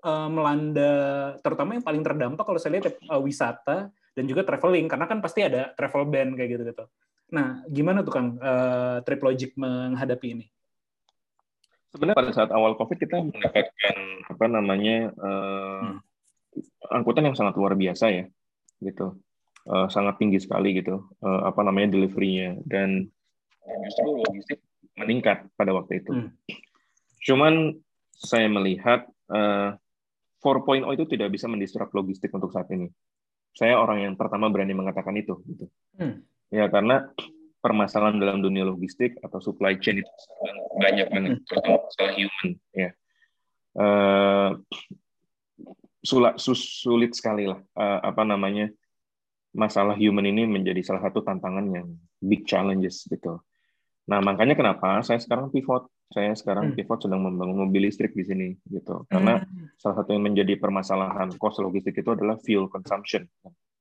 uh, melanda terutama yang paling terdampak kalau saya lihat uh, wisata dan juga traveling karena kan pasti ada travel ban kayak gitu gitu. Nah, gimana tuh Kang uh, Triplogic menghadapi ini? Sebenarnya pada saat awal COVID kita mendapatkan apa namanya uh, hmm. Angkutan yang sangat luar biasa ya, gitu, uh, sangat tinggi sekali gitu, uh, apa namanya deliverynya dan justru logistik meningkat pada waktu itu. Hmm. Cuman saya melihat uh, 4.0 itu tidak bisa mendisrupt logistik untuk saat ini. Saya orang yang pertama berani mengatakan itu. Gitu. Hmm. Ya karena permasalahan dalam dunia logistik atau supply chain itu banyak banget, hmm. terutama masalah human. Ya. Uh, sulit, sulit sekali lah uh, apa namanya masalah human ini menjadi salah satu tantangan yang big challenges gitu. Nah makanya kenapa saya sekarang pivot saya sekarang hmm. pivot sedang membangun mobil listrik di sini gitu karena hmm. salah satu yang menjadi permasalahan cost logistik itu adalah fuel consumption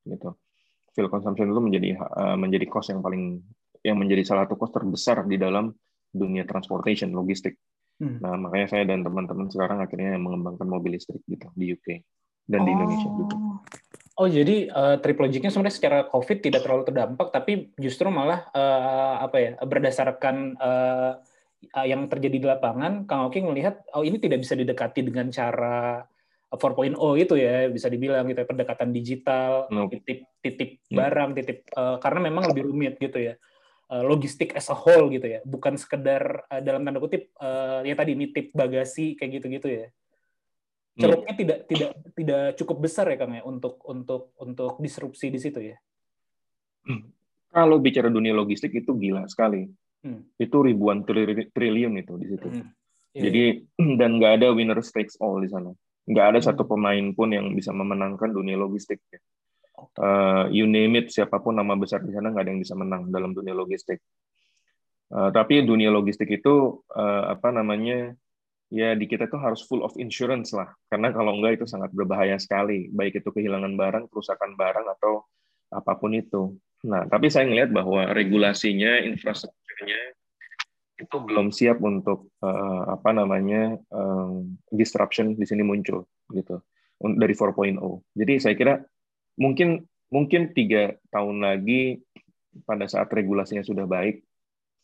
gitu fuel consumption itu menjadi uh, menjadi cost yang paling yang menjadi salah satu cost terbesar di dalam dunia transportation logistik hmm. nah makanya saya dan teman-teman sekarang akhirnya mengembangkan mobil listrik gitu di UK dan oh. di Indonesia juga Oh jadi uh, trip logiknya sebenarnya secara COVID tidak terlalu terdampak, tapi justru malah uh, apa ya berdasarkan uh, yang terjadi di lapangan, Kang Oki melihat oh ini tidak bisa didekati dengan cara 4.0 itu ya bisa dibilang gitu ya, pendekatan digital, no. titip titip hmm. barang, titip uh, karena memang lebih rumit gitu ya. Uh, logistik as a whole gitu ya, bukan sekedar uh, dalam tanda kutip uh, ya tadi nitip bagasi kayak gitu-gitu ya. Ceruknya hmm. tidak tidak tidak cukup besar ya Kang ya untuk untuk untuk disrupsi di situ ya. Hmm. Kalau bicara dunia logistik itu gila sekali hmm. itu ribuan triliun itu di situ. Hmm. Yeah. Jadi iya. dan nggak ada winner takes all di sana. Nggak ada hmm. satu pemain pun yang bisa memenangkan dunia logistik. Uh, you name it, siapa pun nama besar di sana nggak ada yang bisa menang dalam dunia logistik. Uh, tapi dunia logistik itu uh, apa namanya ya di kita tuh harus full of insurance lah karena kalau enggak itu sangat berbahaya sekali baik itu kehilangan barang kerusakan barang atau apa pun itu nah tapi saya melihat bahwa regulasinya infrastruktur akhirnya itu belum siap untuk uh, apa namanya um, disruption di sini muncul gitu dari 4.0. Jadi saya kira mungkin mungkin tiga tahun lagi pada saat regulasinya sudah baik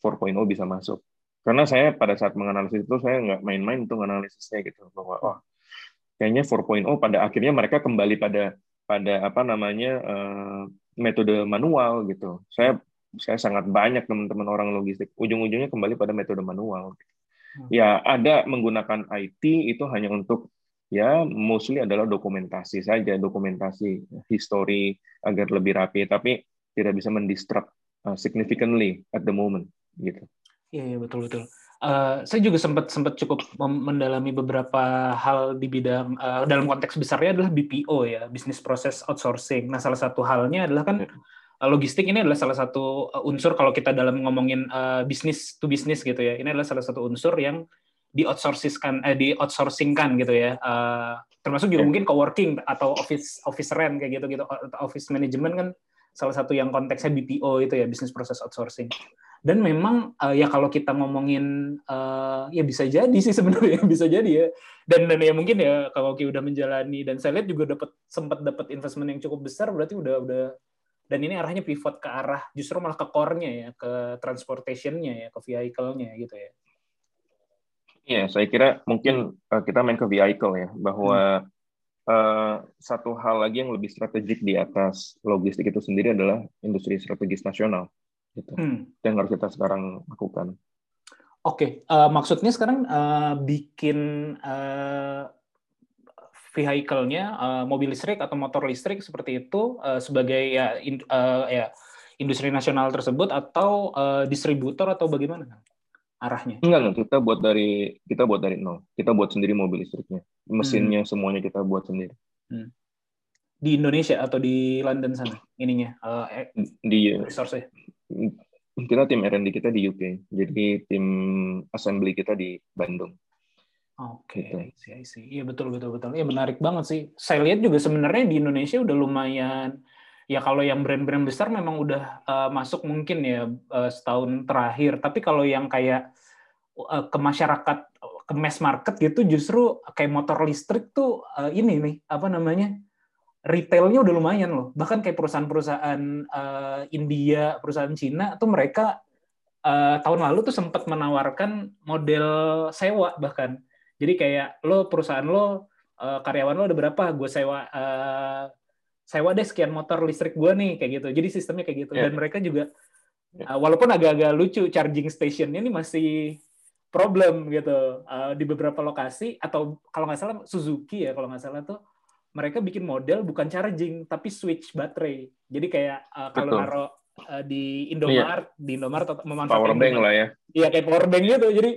4.0 bisa masuk. Karena saya pada saat menganalisis itu saya nggak main-main untuk analisisnya gitu bahwa oh kayaknya 4.0 pada akhirnya mereka kembali pada pada apa namanya uh, metode manual gitu. Saya saya sangat banyak teman-teman orang logistik ujung-ujungnya kembali pada metode manual hmm. ya ada menggunakan IT itu hanya untuk ya mostly adalah dokumentasi saja dokumentasi history agar lebih rapi tapi tidak bisa mendistract uh, significantly at the moment gitu iya, iya betul betul Uh, saya juga sempat sempat cukup mendalami beberapa hal di bidang uh, dalam konteks besarnya adalah BPO ya, business process outsourcing. Nah, salah satu halnya adalah kan hmm. Eh, logistik ini adalah salah satu eh, unsur kalau kita dalam ngomongin uh, bisnis to bisnis gitu ya. Ini adalah salah satu unsur yang di outsourcingkan eh, di outsourcingkan gitu ya. Uh, termasuk juga yeah. mungkin coworking atau office office rent kayak gitu gitu office management kan salah satu yang konteksnya BPO itu ya business process outsourcing. Dan memang uh, ya kalau kita ngomongin uh, ya bisa jadi sih sebenarnya bisa jadi ya. Dan dan ya mungkin ya kalau kita udah menjalani dan saya lihat juga dapat sempat dapat investment yang cukup besar berarti udah udah dan ini arahnya pivot ke arah justru malah ke core-nya ya, ke transportation-nya ya, ke vehicle-nya gitu ya. Iya, saya kira mungkin uh, kita main ke vehicle ya, bahwa hmm. uh, satu hal lagi yang lebih strategik di atas logistik itu sendiri adalah industri strategis nasional, gitu. Hmm. Yang harus kita sekarang lakukan. Oke, okay. uh, maksudnya sekarang uh, bikin uh, vehicle-nya uh, mobil listrik atau motor listrik seperti itu uh, sebagai ya, in, uh, ya industri nasional tersebut atau uh, distributor atau bagaimana arahnya? Enggak, enggak, kita buat dari kita buat dari nol. Kita buat sendiri mobil listriknya. Mesinnya hmm. semuanya kita buat sendiri. Hmm. Di Indonesia atau di London sana ininya uh, di resource Kita tim R&D kita di UK. Jadi tim assembly kita di Bandung. Oke, okay. Gitu. Iya betul betul betul. Iya menarik banget sih. Saya lihat juga sebenarnya di Indonesia udah lumayan. Ya kalau yang brand-brand besar memang udah uh, masuk mungkin ya uh, setahun terakhir. Tapi kalau yang kayak uh, ke masyarakat ke mass market gitu justru kayak motor listrik tuh uh, ini nih apa namanya retailnya udah lumayan loh. Bahkan kayak perusahaan-perusahaan uh, India perusahaan Cina tuh mereka uh, tahun lalu tuh sempat menawarkan model sewa bahkan. Jadi kayak lo perusahaan lo uh, karyawan lo ada berapa? Gue sewa uh, sewa deh sekian motor listrik gue nih kayak gitu. Jadi sistemnya kayak gitu. Yeah. dan mereka juga uh, walaupun agak-agak lucu charging stationnya ini masih problem gitu. Uh, di beberapa lokasi atau kalau nggak salah Suzuki ya kalau nggak salah tuh mereka bikin model bukan charging tapi switch baterai. Jadi kayak uh, kalau naruh uh, di Indomaret iya. di Indomaret memanfaatkan power bank lah ya. Iya kayak power bank gitu. Jadi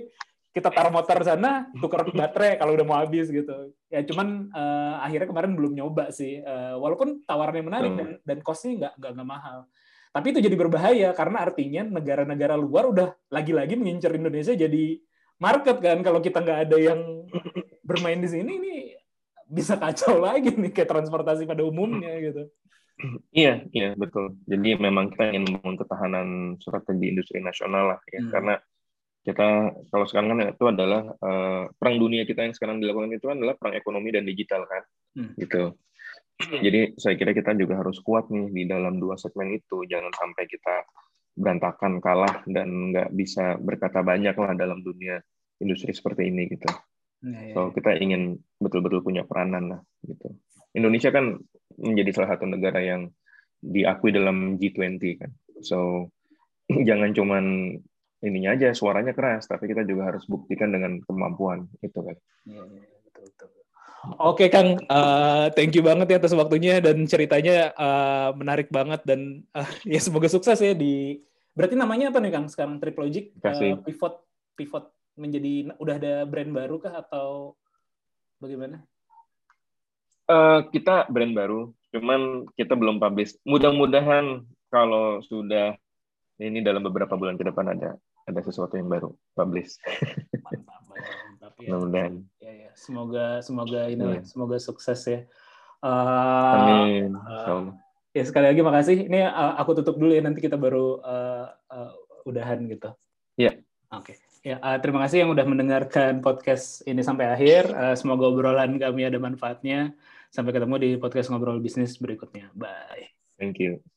kita taruh motor sana tukar baterai kalau udah mau habis gitu ya cuman uh, akhirnya kemarin belum nyoba sih uh, walaupun tawarannya menarik hmm. dan dan costnya nggak nggak mahal tapi itu jadi berbahaya karena artinya negara-negara luar udah lagi-lagi mengincar Indonesia jadi market kan. Kalau kita nggak ada yang bermain di sini, ini bisa kacau lagi nih kayak transportasi pada umumnya gitu. Iya, iya betul. Jadi memang kita ingin membangun ketahanan strategi industri nasional lah ya, hmm. karena kita kalau sekarang kan itu adalah uh, perang dunia kita yang sekarang dilakukan itu adalah perang ekonomi dan digital kan, hmm. gitu. Jadi saya kira kita juga harus kuat nih di dalam dua segmen itu. Jangan sampai kita berantakan kalah dan nggak bisa berkata banyak lah dalam dunia industri seperti ini gitu. Ya, ya. So kita ingin betul-betul punya peranan lah gitu. Indonesia kan menjadi salah satu negara yang diakui dalam G20 kan. So jangan cuman ininya aja suaranya keras, tapi kita juga harus buktikan dengan kemampuan itu kan. Ya, ya, betul betul. Oke Kang, uh, thank you banget ya atas waktunya dan ceritanya uh, menarik banget dan uh, ya semoga sukses ya di. Berarti namanya apa nih Kang sekarang Triplogic? Uh, pivot pivot menjadi udah ada brand baru kah atau bagaimana? Uh, kita brand baru, cuman kita belum publish. Mudah-mudahan kalau sudah ini dalam beberapa bulan ke depan ada ada sesuatu yang baru publish. Mantap, mantap ya. Mudah-mudahan. Ya, ya. Semoga semoga ini yeah. semoga sukses ya. Uh, Amin. Uh, ya sekali lagi makasih. Ini uh, aku tutup dulu ya nanti kita baru uh, uh, udahan gitu. Iya. Yeah. Oke. Okay. Ya, uh, terima kasih yang udah mendengarkan podcast ini sampai akhir. Uh, semoga obrolan kami ada manfaatnya. Sampai ketemu di podcast ngobrol bisnis berikutnya. Bye. Thank you.